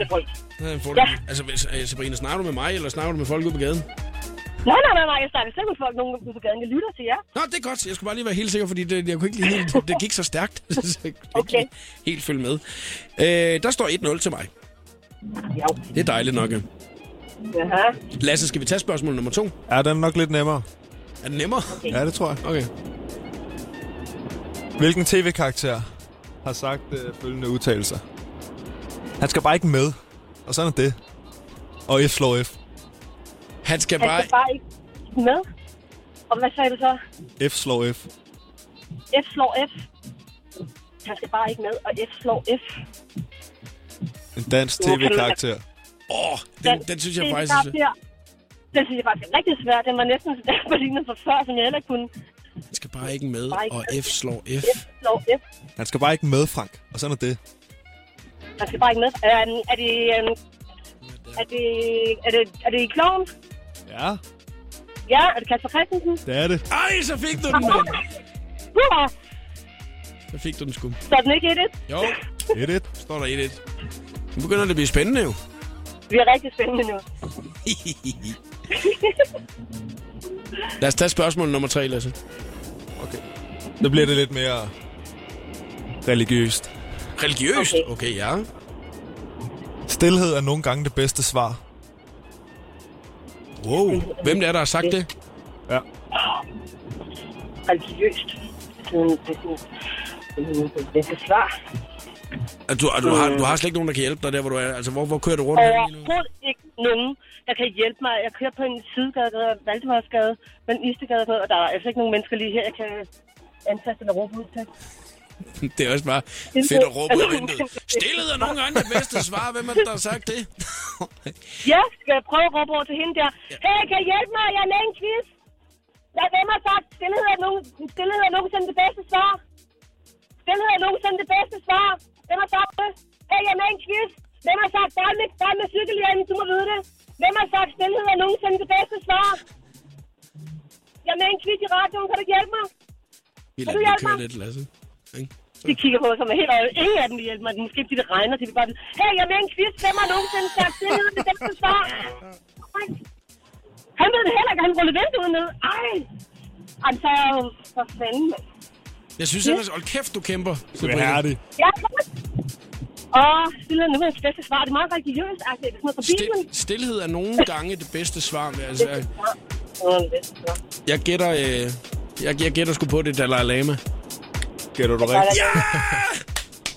Speaker 1: Den havde en fordel. Altså, hvis, øh, Sabrina, snakker du med mig, eller snakker du med folk ude på gaden?
Speaker 7: Nej, nej, nej, nej. Jeg snakker selv med folk, nogen ude på gaden. Jeg lytter til jer.
Speaker 1: Nå, det er godt. Jeg skulle bare lige være helt sikker, fordi det, jeg kunne ikke lige helt, det gik så stærkt. Så jeg
Speaker 7: Okay.
Speaker 1: helt følge med. Øh, der står 1-0 til mig. Det er dejligt nok. ja.
Speaker 7: Jaha.
Speaker 1: Lasse, skal vi tage spørgsmål nummer to?
Speaker 2: Ja, den er nok lidt nemmere.
Speaker 1: Er det nemmere?
Speaker 2: Ja, det tror jeg.
Speaker 1: Okay.
Speaker 2: Hvilken tv-karakter har sagt øh, følgende udtalelser? Han skal bare ikke med. Og sådan er det. Og F slår F.
Speaker 1: Han skal
Speaker 7: Han
Speaker 1: bare...
Speaker 7: skal bare ikke med. Og hvad sagde du så?
Speaker 2: F slår F.
Speaker 7: F slår F. Han skal bare ikke med, og F slår F.
Speaker 2: En dansk tv-karakter.
Speaker 1: Åh, oh, den, den synes jeg
Speaker 7: det,
Speaker 1: faktisk...
Speaker 7: der bliver- Den synes jeg faktisk er rigtig svær. Den var næsten så der var lignet fra før, som jeg heller ikke kunne.
Speaker 1: Han skal bare ikke med,
Speaker 7: Bare ikke
Speaker 1: og. F slår F.
Speaker 7: F slår F.
Speaker 2: Han skal bare ikke med, Frank. Og sådan er det.
Speaker 7: Han skal bare ikke med. Er, er det... øhm, Er det... Er det, er det i kloven?
Speaker 2: Ja,
Speaker 7: Ja, er det Kasper Christensen?
Speaker 2: det er det.
Speaker 1: Ej, så fik du den, mand.
Speaker 7: Ja,
Speaker 1: Så fik du den sgu.
Speaker 7: så er den ikke 1
Speaker 1: Jo,
Speaker 2: 1-1.
Speaker 1: står der 1-1. Nu begynder det at blive spændende jo.
Speaker 7: Vi er rigtig spændende nu.
Speaker 1: Lad os tage spørgsmål nummer 3, Lasse.
Speaker 2: Okay. Nu bliver det lidt mere religiøst.
Speaker 1: Religiøst?
Speaker 7: Okay.
Speaker 1: Okay, ja.
Speaker 2: Stilhed er nogle gange det bedste svar.
Speaker 1: Wow. Hvem er der har sagt det?
Speaker 2: Ja.
Speaker 7: Religiøst. Det er Det er svar.
Speaker 1: Du, du, har, du har slet ikke nogen, der kan hjælpe dig der, hvor du er. Altså, hvor, hvor kører du rundt nu?
Speaker 7: Overhovedet ikke nogen, der kan hjælpe mig. Jeg kører på en sidegade, der hedder Valdemarsgade, med en Istegade og der er altså ikke nogen mennesker lige her, jeg kan antaste eller råbe ud til.
Speaker 1: Det er også bare fedt at råbe ud af vinduet. Stillet er nogle gange det bedste svar. Hvem er det, der har sagt det?
Speaker 7: Ja, skal jeg prøve at råbe over til hende der. Hey, kan I hjælpe mig? Jeg er med en quiz. Jeg hvem har sagt, stillhed er, nogen, stillhed er nogensinde det bedste svar. Stillhed er nogensinde det bedste svar. Hvem har sagt det? Hey, jeg er med en quiz. Hvem har sagt, bare med, bare med cykelhjelmen, du må vide det. Hvem har sagt, stillhed er nogensinde det bedste svar? Jeg er med en quiz i radioen, kan du hjælpe mig?
Speaker 1: Vi
Speaker 7: Kan du
Speaker 1: lader
Speaker 7: hjælpe
Speaker 1: køre
Speaker 7: mig?
Speaker 1: lidt, Lasse. Ikke?
Speaker 7: De kigger på os som er helt øje. Ingen af dem vil hjælpe mig. Måske fordi det regner, så de bare Hey, jeg er med en quiz. Hvem har nogensinde sagt, stillhed er det bedste svar? Han ved det heller ikke. Han rullede vinduet ned. Ej. Ej, så jeg jo for fanden. mand.
Speaker 1: Jeg synes ellers, hold kæft, du kæmper.
Speaker 2: Du er herdig.
Speaker 7: Ja, Åh, stillhed er nu det bedste svar. Det er meget religiøst. Altså, det er sådan noget fra Bibelen.
Speaker 1: Stil, stilhed er nogle gange det bedste svar. Men altså,
Speaker 7: det
Speaker 1: jeg gætter... Øh, jeg, jeg gætter sgu på det Dalai Lama.
Speaker 2: Gætter du rigtigt?
Speaker 7: Ja!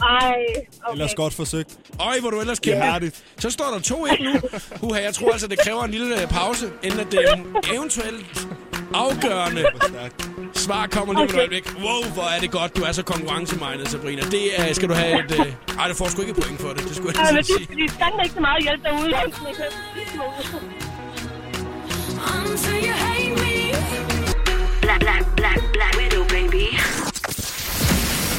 Speaker 7: Ej, okay.
Speaker 2: Ellers godt forsøgt.
Speaker 1: Øj, hvor du ellers
Speaker 2: er
Speaker 1: kæmper.
Speaker 2: herligt.
Speaker 1: Så står der 2-1 nu. Uha, jeg tror altså, det kræver en lille øh, pause, inden at det eventuelt afgørende svar kommer lige om et
Speaker 7: Okay.
Speaker 1: øjeblik. Wow, hvor er det godt, du er så konkurrencemindet, Sabrina. Det er, skal du have et... Øh... Ej, du får sgu ikke point for det, det skulle jeg
Speaker 7: Ej, men
Speaker 1: næsten
Speaker 7: de,
Speaker 1: sige.
Speaker 7: de skal ikke så meget hjælp derude.
Speaker 4: Until you hate me.
Speaker 3: Black, black, black, black widow, baby.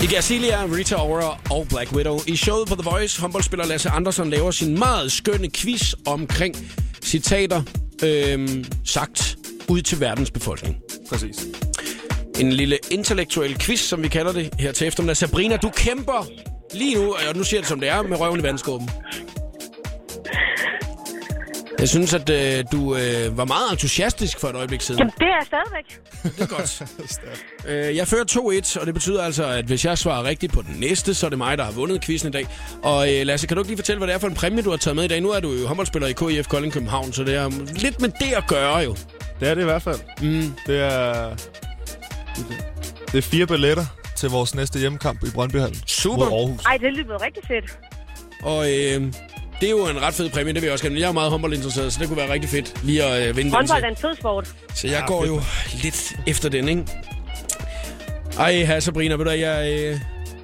Speaker 1: Iggy Azalea, Rita Ora og Black Widow. I showet på The Voice, håndboldspiller Lasse Andersson laver sin meget skønne quiz omkring citater øhm, sagt ud til verdens befolkning.
Speaker 2: Præcis.
Speaker 1: En lille intellektuel quiz, som vi kalder det her til eftermiddag. Sabrina, du kæmper lige nu, og nu siger jeg det som det er, med røven i vandskåben. Jeg synes, at øh, du øh, var meget entusiastisk for et øjeblik siden.
Speaker 7: Jamen, det er jeg stadigvæk.
Speaker 1: Det er godt. øh, jeg fører 2-1, og det betyder altså, at hvis jeg svarer rigtigt på den næste, så er det mig, der har vundet quizzen i dag. Og øh, Lasse, kan du ikke lige fortælle, hvad det er for en præmie, du har taget med i dag? Nu er du jo håndboldspiller i KIF Kolding København, så det er lidt med det at gøre jo.
Speaker 2: Det er det i hvert fald. Mm. Det er... Det er fire billetter til vores næste hjemmekamp i Brøndbyhallen.
Speaker 1: Super.
Speaker 2: Mod Aarhus.
Speaker 7: Ej, det lyder rigtig fedt.
Speaker 1: Og øh, det er jo en ret fed præmie, det vil jeg også gerne. Jeg er meget håndboldinteresseret, så det kunne være rigtig fedt lige at øh, vinde den.
Speaker 7: Håndbold
Speaker 1: til.
Speaker 7: er en fed sport.
Speaker 1: Så jeg
Speaker 2: Ja,
Speaker 1: går
Speaker 2: fedt.
Speaker 1: jo lidt efter den, ikke? Ej, her Sabrina, ved du, jeg, øh,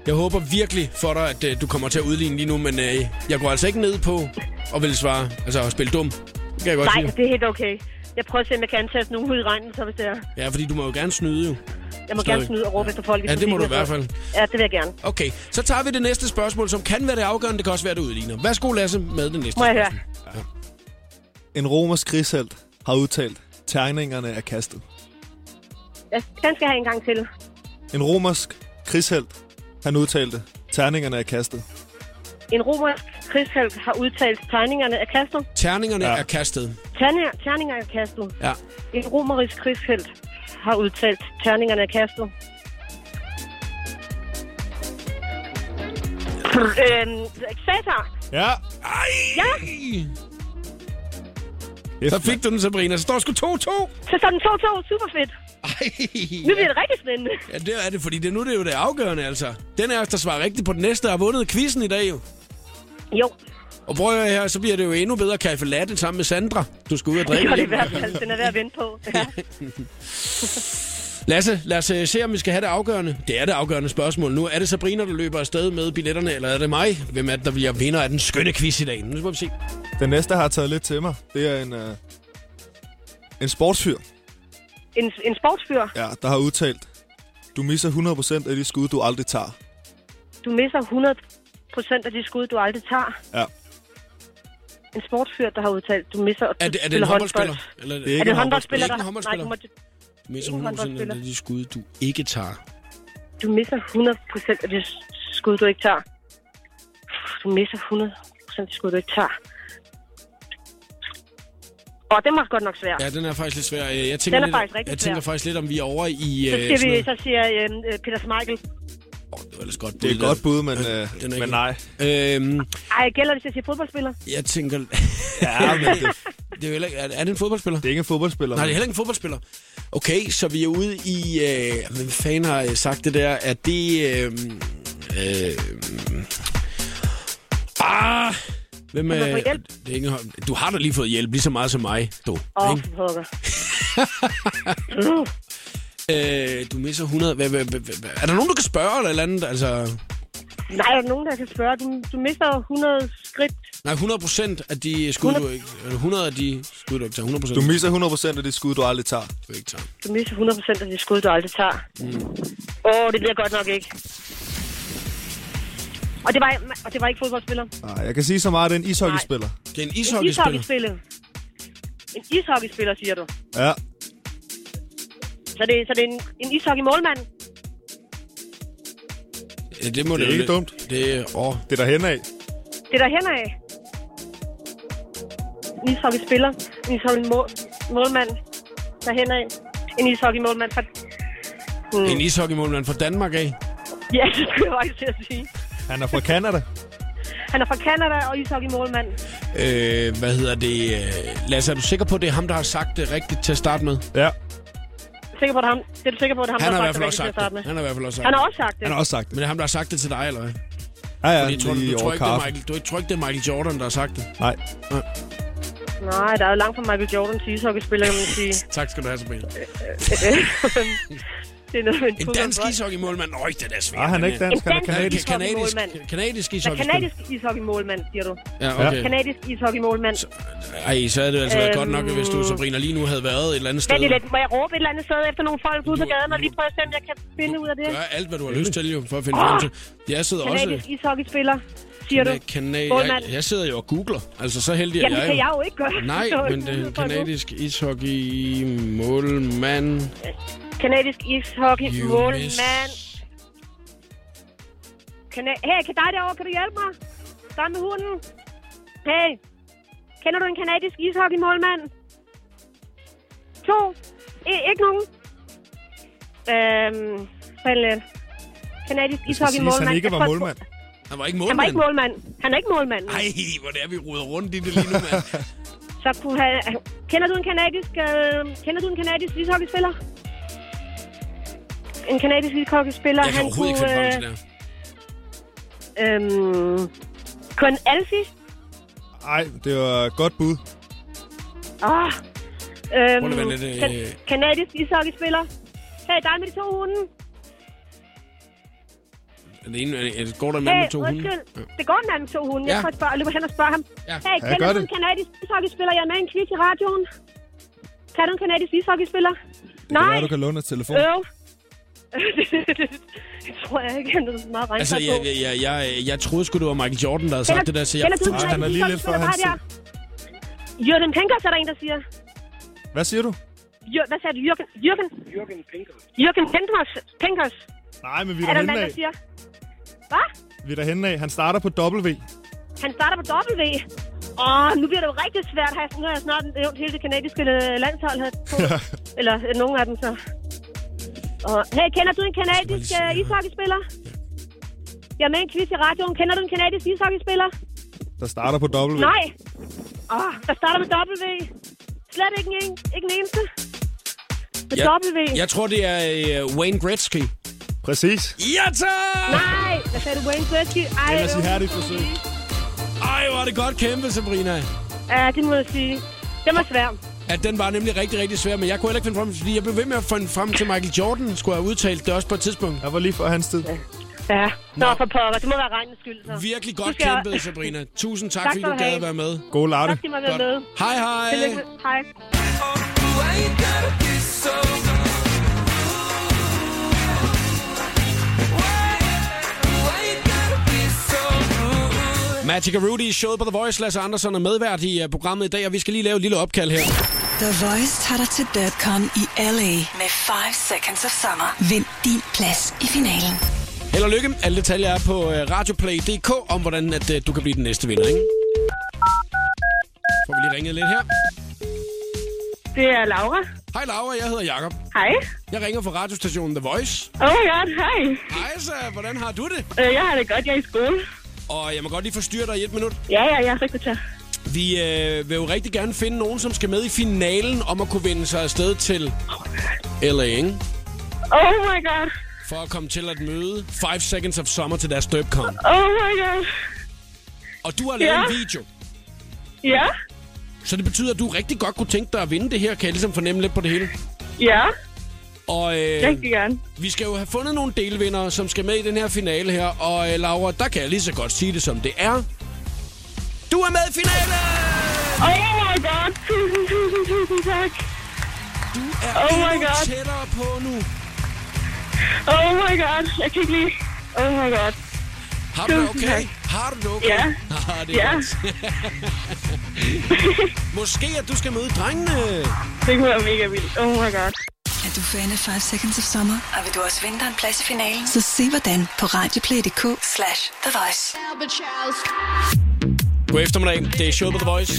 Speaker 1: jeg håber virkelig for dig, at øh, du kommer til at udligne lige nu, men øh, jeg går altså ikke ned på at vil svare, altså at spille dum. Det kan jeg godt
Speaker 7: Nej,
Speaker 1: sige.
Speaker 7: det er helt okay. Jeg prøver at se, om jeg kan antaste nogen ud i regnen, så hvis det er.
Speaker 1: Ja, fordi du må jo gerne snyde jo.
Speaker 7: Jeg må
Speaker 1: Stadig.
Speaker 7: gerne snyde og råbe efter folk i
Speaker 1: Ja, det må du i hvert fald.
Speaker 7: Ja, det vil jeg gerne.
Speaker 1: Okay, så tager vi det næste spørgsmål, som kan være det afgørende. Det kan også være, det udligner. Værsgo, Lasse, med det næste
Speaker 7: Må jeg høre?
Speaker 1: spørgsmål.
Speaker 2: En romersk krigshelt har udtalt, tegningerne er kastet.
Speaker 7: Ja, den skal jeg have en gang til.
Speaker 2: En romersk krigshelt, han udtalte, terningerne er kastet.
Speaker 7: En romersk krigshelt har udtalt tegningerne er kastet.
Speaker 1: Terningerne
Speaker 2: Ja.
Speaker 1: er kastet.
Speaker 7: Terninger, terninger er kastet.
Speaker 1: Ja.
Speaker 7: En romersk krigshelt har udtalt terningerne er kastet. Øhm, Cæsar.
Speaker 2: Ja.
Speaker 1: Ej!
Speaker 7: Ja.
Speaker 1: Så fik du den, Sabrina. Så står sgu 2-2.
Speaker 7: Så står den 2-2. Super fedt.
Speaker 1: Ej.
Speaker 7: Nu bliver det rigtig spændende.
Speaker 1: Ja, det er det, fordi det, nu er det jo det afgørende, altså. Den er der svarer rigtigt på den næste, har vundet quizzen i dag jo.
Speaker 7: Jo,
Speaker 1: Og prøv at her, så bliver det jo endnu bedre kaffe latte sammen med Sandra. Du skal ud og drikke
Speaker 7: gør det i
Speaker 1: hjem.
Speaker 7: hvert fald. Den er ved at vente på. Ja.
Speaker 1: Lasse, lad os øh, se, om vi skal have det afgørende. Det er det afgørende spørgsmål. Nu er det Sabrina, der løber afsted med billetterne, eller er det mig? Hvem er det, der bliver vinder af den skønne quiz i dag? Nu skal vi se.
Speaker 2: Den næste har jeg taget lidt til mig. Det er en, øh, en sportsfyr,
Speaker 7: En, en sportsfyr.
Speaker 2: ja, der har udtalt, du misser 100% af de skud, du aldrig tager.
Speaker 7: Du misser 100 procent af de skud, du aldrig tager.
Speaker 2: Ja.
Speaker 7: En sportsfyr, der har udtalt, du misser...
Speaker 1: Er det, er det en
Speaker 7: spiller
Speaker 1: håndboldspiller?
Speaker 7: håndbold.
Speaker 1: Eller,
Speaker 2: Det er
Speaker 7: Er det en håndboldspiller,
Speaker 1: Det er
Speaker 7: der...
Speaker 1: ikke en
Speaker 7: Nej, du, må,
Speaker 1: Du misser
Speaker 7: en
Speaker 1: 100%
Speaker 7: håndboldspiller.
Speaker 1: af de skud, du ikke tager.
Speaker 7: du misser 100 procent af de skud, du ikke tager. Du misser 100 procent af de skud, du ikke tager. Og det var godt nok svært.
Speaker 1: Ja, den er faktisk lidt svær. Jeg tænker
Speaker 7: Den er
Speaker 1: lidt,
Speaker 7: faktisk rigtig
Speaker 1: Jeg tænker
Speaker 7: svær.
Speaker 1: faktisk lidt, om vi er over i...
Speaker 7: Så
Speaker 1: øh,
Speaker 7: siger, vi, så siger øh, Peter Smeichel.
Speaker 1: Åh, det var ellers godt
Speaker 2: Det er et
Speaker 1: bud,
Speaker 2: godt bud, men, øh,
Speaker 1: den er
Speaker 2: men nej.
Speaker 1: Øhm,
Speaker 7: Ej, gælder det, hvis jeg siger fodboldspiller?
Speaker 1: jeg tænker...
Speaker 2: Ja, men det,
Speaker 1: det er, jo heller, ikke- er, er det en fodboldspiller?
Speaker 2: det er ikke en fodboldspiller.
Speaker 1: Nej, det er heller ikke en fodboldspiller. Okay, så vi er ude i... Øh, hvem fanden har øh, sagt det der? Er det... Øh, øh, ah, hvem
Speaker 7: Kan man
Speaker 1: er...
Speaker 7: få hjælp?
Speaker 1: Det er ikke, du har da lige fået hjælp, lige så meget som mig, du.
Speaker 7: Åh, oh,
Speaker 1: ikke? Øh, du misser 100... Hvad, hvad, hvad, hvad, er der nogen, du kan spørge eller et eller andet? Altså,
Speaker 7: Nej, er der nogen, der kan spørge? Du, du mister 100 skridt.
Speaker 1: nej, 100 procent af de skud, du ikke... eller 100 af de skud, du ikke tager. 100 procent.
Speaker 2: Du misser 100% af de skud, du aldrig tager.
Speaker 1: du ikke tager.
Speaker 7: Du mister 100 procent af de skud, du aldrig tager. Åh, mm. oh, det bliver godt nok ikke. Og det var, og det var ikke fodboldspiller.
Speaker 2: Nej, jeg kan sige så meget, at det er en ishockeyspiller.
Speaker 1: Det er en
Speaker 7: En
Speaker 1: ishockeyspiller.
Speaker 7: ishockeyspiller. En ishockeyspiller, siger du.
Speaker 2: Ja,
Speaker 7: Så det, så det er en, en ishockey-målmand.
Speaker 1: Ja, det må
Speaker 2: Det er
Speaker 1: jo
Speaker 2: ikke dumt.
Speaker 1: Det er... Åh,
Speaker 2: det er der hen af.
Speaker 7: Det er der hen af. En ishockeyspiller. En ishockey-målmand. Der hen af. En ishockey-målmand fra... Hmm.
Speaker 1: en ishockeymålmand fra Danmark af.
Speaker 7: Ja, det skulle jeg faktisk til at sige.
Speaker 2: Han er fra Canada.
Speaker 7: Han er fra Canada og ishockey-målmand.
Speaker 1: Øh, hvad hedder det? øh, Lasse, er du sikker på, at det er ham, der har sagt det rigtigt til at starte med?
Speaker 2: Ja,
Speaker 7: Sikker på, at ham, det er du sikker på, at ham,
Speaker 1: Han
Speaker 7: der
Speaker 1: har
Speaker 7: har sagt
Speaker 1: sagt
Speaker 7: det
Speaker 1: det.
Speaker 7: starte med?
Speaker 1: Han har i hvert fald også sagt
Speaker 7: Han
Speaker 1: det.
Speaker 7: har også sagt det.
Speaker 2: han har også sagt
Speaker 1: Men
Speaker 2: det.
Speaker 1: det er ham, der har sagt det til dig, eller hvad?
Speaker 2: Ja, ja,
Speaker 1: Fordi jeg tror, du, du, tror ikke, det er. Michael, du tror ikke, det er Michael Jordan, der har sagt det?
Speaker 2: Nej,
Speaker 7: Nej, der er jo langt fra Michael Jordan til ishockeyspiller, kan man sige.
Speaker 1: Tak skal du have, Sabrina.
Speaker 7: det er noget med en,
Speaker 1: En dansk ishockeymålmand. Øj, det er svært.
Speaker 2: ah, han er
Speaker 1: den
Speaker 2: ikke
Speaker 1: her.
Speaker 2: dansk, han er
Speaker 7: En dansk
Speaker 2: kanadisk.
Speaker 1: Kanadisk,
Speaker 7: ishockeymålmand.
Speaker 1: kanadisk
Speaker 7: kanadisk ishockeymålmand, siger du.
Speaker 1: Ja, okay.
Speaker 7: Kanadisk ishockeymålmand.
Speaker 1: Ej, så havde det altså været
Speaker 7: Øhm.
Speaker 1: godt nok, hvis du, Sabrina, lige nu havde været et eller andet sted.
Speaker 7: Lige lidt. Må jeg råbe et eller andet sted efter nogle folk ude på gaden, og lige prøve at se, om jeg kan finde ud af det?
Speaker 1: Gør alt, hvad du har lyst til, jo, for at finde frem til. Jeg sidder også...
Speaker 7: Kanadisk ishockeyspiller, siger du.
Speaker 1: Kanad...
Speaker 7: Målmand.
Speaker 1: Jeg, jeg sidder jo og googler. Altså, så heldig er
Speaker 7: Jamen, det
Speaker 1: jeg
Speaker 7: kan
Speaker 1: jo.
Speaker 7: jeg jo ikke gøre.
Speaker 1: Nej, men det er
Speaker 7: nu.
Speaker 1: kanadisk ishockey målmand.
Speaker 7: Kanadisk ishockey
Speaker 1: You
Speaker 7: målmand. Kana- hey, kan dig derovre, kan du hjælpe mig? Der med hunden. Hey, kender du en kanadisk ishockey målmand? To. I- ikke nogen. Øhm, vent lidt. Kanadisk
Speaker 2: Det skal
Speaker 7: ishockey
Speaker 2: siges,
Speaker 7: målmand.
Speaker 2: han ikke var målmand.
Speaker 1: Han var ikke
Speaker 7: Han var
Speaker 1: målmand.
Speaker 7: ikke målmand. Han er ikke målmand.
Speaker 1: Ej, hvor det er, vi ruder rundt i det lige nu, mand.
Speaker 7: Så kunne han... Kender du en kanadisk... Øh, kender du en kanadisk ishockeyspiller? En kanadisk ishockeyspiller,
Speaker 1: Jeg kan
Speaker 7: han
Speaker 1: overhovedet ikke
Speaker 7: kunne...
Speaker 1: finde frem til det her.
Speaker 7: Øhm, Kun Alfie?
Speaker 2: Nej, det var et godt bud.
Speaker 7: Ah. Øhm, kan,
Speaker 1: øh.
Speaker 7: kanadisk ishockeyspiller. Hey, dig med de to hunde.
Speaker 1: Det ene, er- er- går der en mand
Speaker 7: Hey,
Speaker 1: med to hunde? Ja.
Speaker 7: Det går en mand med to hunde. Jeg
Speaker 1: Ja.
Speaker 7: prøver at spørge, løber hen og spørge ham.
Speaker 1: Ja.
Speaker 7: Hey,
Speaker 2: Ja,
Speaker 7: kender
Speaker 2: gør
Speaker 7: du
Speaker 2: det.
Speaker 7: en kanadisk ishockeyspiller? Jeg er med i en quiz i radioen. Kan du en kanadisk ishockeyspiller?
Speaker 2: Det
Speaker 7: Nej.
Speaker 2: kan være, du kan låne et telefon.
Speaker 7: Øv. det tror jeg ikke, han er så meget
Speaker 1: Altså,
Speaker 7: regnskab
Speaker 1: jeg, jeg, jeg, jeg, jeg troede sgu, det var Michael Jordan, der havde sagt det der, så jeg
Speaker 7: kender
Speaker 2: han er lige lidt for hans?
Speaker 7: Jørgen Pinkers er der en, der siger.
Speaker 2: Hvad siger du?
Speaker 7: Jør, hvad sagde du? Jørgen? Jørgen? Jørgen Pinkers. Jørgen Pinkers. Pinkers.
Speaker 2: Nej, men vi
Speaker 7: Er
Speaker 2: er
Speaker 7: der en
Speaker 2: der
Speaker 7: mand,
Speaker 2: hen
Speaker 7: der
Speaker 2: af.
Speaker 7: siger? Hvad?
Speaker 2: Vi er derhenne af. Han starter på W.
Speaker 7: Han starter på W. Åh, nu bliver det jo rigtig svært her. Nu har jeg snart nævnt hele det kanadiske landshold her på. Eller øh, nogle af dem, så. Og, hey, kender du en kanadisk uh, ishockeyspiller? Jeg er med i en quiz i radioen. Kender du en kanadisk ishockeyspiller?
Speaker 2: Der starter på W.
Speaker 7: Nej. Åh, der starter med W. Slet ikke en, ikke en eneste. Med
Speaker 1: Ja.
Speaker 7: W.
Speaker 1: Jeg tror, det er øh, Wayne Gretzky.
Speaker 2: Præcis.
Speaker 1: Ja, tak!
Speaker 7: Nej, hvad sagde du, Wayne Gretzky? Ej,
Speaker 2: Ellers ihærdigt forsøg.
Speaker 1: Ej, hvor er det godt kæmpet, Sabrina.
Speaker 7: Ja, det må jeg sige. Det var svært.
Speaker 1: At den var nemlig rigtig, rigtig svær, men jeg kunne heller ikke finde frem, fordi jeg blev ved med at finde frem til Michael Jordan, skulle have udtalt det også på et tidspunkt.
Speaker 2: Jeg var lige for hans tid.
Speaker 7: Ja, Nå, for pokker. Det må være regnens skyld, så.
Speaker 1: Virkelig
Speaker 7: Du
Speaker 1: godt
Speaker 7: skal-
Speaker 1: kæmpet, Sabrina. Tusind tak,
Speaker 7: Tak
Speaker 1: fordi du
Speaker 7: du
Speaker 1: gad at være med.
Speaker 2: God latte.
Speaker 7: Tak, fordi man være med.
Speaker 1: Hej, hej.
Speaker 7: Hej.
Speaker 1: Magic og Rudy, showet på The Voice. Lasse Andersen er medvært i uh, programmet i dag, og vi skal lige lave et lille opkald her.
Speaker 3: The Voice tager dig til Dirtcon i LA med 5 Seconds of Summer. Vind din plads i finalen.
Speaker 1: Held og lykke. Alle detaljer er på uh, radioplay.dk om, hvordan at, uh, du kan blive den næste vinder, ikke? Får vi lige ringet lidt her.
Speaker 7: Det er Laura.
Speaker 1: Hej Laura, jeg hedder Jakob.
Speaker 7: Hej.
Speaker 1: Jeg ringer fra radiostationen The Voice.
Speaker 7: Oh my god, hej.
Speaker 1: Hej så, hvordan har du det?
Speaker 7: Øh, jeg har det godt, jeg er i skole.
Speaker 1: Og jeg må godt lige forstyrre dig i et minut.
Speaker 7: Ja, ja, jeg er sekretær.
Speaker 1: Vi øh, vil jo rigtig gerne finde nogen, som skal med i finalen om at kunne vinde sig afsted til LA, ikke?
Speaker 7: Oh my god.
Speaker 1: For at komme til at møde 5 Seconds of Summer til deres Derpcon.
Speaker 7: Oh my god.
Speaker 1: Og du har lavet
Speaker 7: Ja.
Speaker 1: en video.
Speaker 7: Ja,
Speaker 1: Så det betyder, at du rigtig godt kunne tænke dig at vinde det her. Kan jeg ligesom fornemme lidt på det hele?
Speaker 7: ja,
Speaker 1: Og øh,
Speaker 7: rigtig gerne.
Speaker 1: vi skal jo have fundet nogle delvindere, som skal med i den her finale her. Og øh, Laura, der kan jeg lige så godt sige det, som det er. Du er med i finalen!
Speaker 7: Oh my god. Tusind, tusind, tusind tak.
Speaker 1: Du er
Speaker 7: Oh my God.
Speaker 1: tættere på nu.
Speaker 7: Oh my god. Jeg kan ikke lide. Oh my god.
Speaker 1: Har du det okay?
Speaker 7: tak.
Speaker 1: Har du det okay?
Speaker 7: Ja.
Speaker 1: Ah, det er
Speaker 7: Ja.
Speaker 1: Måske at du skal møde drengene.
Speaker 7: Det kunne være mega vildt. Oh my god.
Speaker 3: Er du fan af 5 Seconds of Summer? Og vil du også vinde dig en plads i finalen? Så se hvordan på radioplay.dk slash The Voice.
Speaker 1: God eftermiddag. Det er showet på The Voice.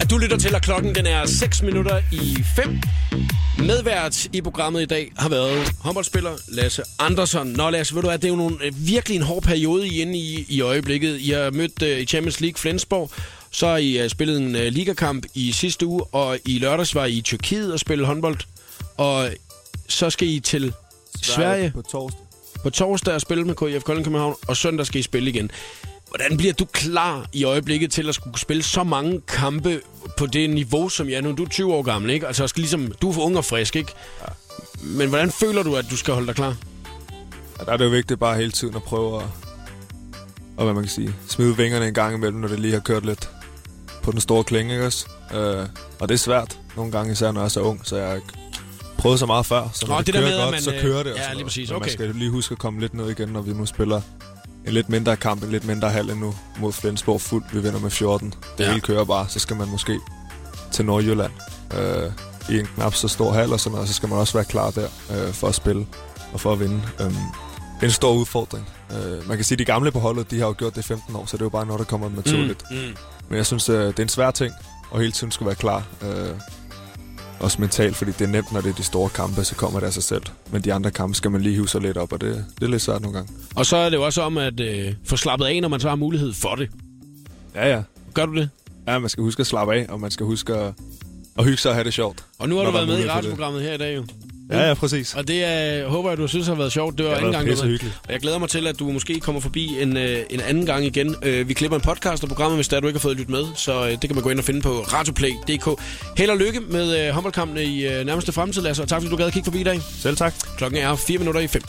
Speaker 1: At du lytter til, at klokken den er 6 minutter i 5. Medvært i programmet i dag har været håndboldspiller Lasse Andersson. Nå Lasse, ved du hvad, det er jo nogle, øh, virkelig en hård periode, I er inde i, i øjeblikket. I har mødt uh, i Champions League Flensborg, så har I uh, spillet en uh, ligakamp i sidste uge, og i lørdags var I i Tyrkiet og spille håndbold. Og så skal I til Sverige
Speaker 2: På torsdag.
Speaker 1: på torsdag og spille med KIF Kolding København, og søndag skal I spille igen. Hvordan bliver du klar i øjeblikket til at skulle spille så mange kampe på det niveau, som jeg er nu? Du er 20 år gammel, ikke? Altså, skal ligesom, du er for ung og frisk, ikke? Men hvordan føler du, at du skal holde dig klar?
Speaker 2: Ja, der er det jo vigtigt bare hele tiden at prøve at, og hvad man kan sige, smide vingerne en gang imellem, når det lige har kørt lidt på den store klinge, ikke også? Øh, og det er svært nogle gange, især når jeg er så ung, så jeg prøvet så meget før. Så når
Speaker 1: Nå,
Speaker 2: det,
Speaker 1: det
Speaker 2: kører
Speaker 1: med,
Speaker 2: godt,
Speaker 1: man,
Speaker 2: så
Speaker 1: øh,
Speaker 2: kører det. og
Speaker 1: ja, lige præcis, okay.
Speaker 2: man skal lige huske at komme lidt ned igen, når vi nu spiller en lidt mindre kamp, en lidt mindre halv end nu mod Flensborg fuld. Vi vinder med 14. Det
Speaker 1: Ja.
Speaker 2: hele kører bare. Så skal man måske til Nordjylland øh, i en knap så stor hal og sådan noget. Så skal man også være klar der øh, for at spille og for at vinde. Øhm, en stor udfordring. Øh, man kan sige, at de gamle på holdet, de har jo gjort det i 15 år, så det er jo bare noget, der kommer naturligt.
Speaker 1: Mm, mm.
Speaker 2: Men jeg synes, øh, det er en svær ting, og hele tiden skal være klar. Øh, også mentalt, fordi det er nemt, når det er de store kampe, så kommer det af sig selv. Men de andre kampe skal man lige hive sig lidt op, og det, det er lidt svært nogle gange.
Speaker 1: Og så er det jo også om at øh, få slappet af, når man så har mulighed for det.
Speaker 2: Ja, ja.
Speaker 1: Gør du det?
Speaker 2: Ja, man skal huske at slappe af, og man skal huske at, at hygge sig og have det sjovt.
Speaker 1: Og nu har du været med i radioprogrammet her i dag jo.
Speaker 2: Ja, ja, præcis.
Speaker 1: Og det er, håber jeg, du synes har været sjovt. Det var
Speaker 2: Det
Speaker 1: anden gang,
Speaker 2: pisse hyggeligt.
Speaker 1: Og jeg glæder mig til, at du måske kommer forbi en, øh, en anden gang igen. Øh, vi klipper en podcast af programmet, hvis der du ikke har fået lyttet med. Så øh, det kan man gå ind og finde på radioplay.dk. Held og lykke med øh, håndboldkampene i øh, nærmeste fremtid, Lasse. Og tak fordi du gad at kigge forbi i dag.
Speaker 2: Selv tak.
Speaker 1: Klokken er 4 minutter i 5.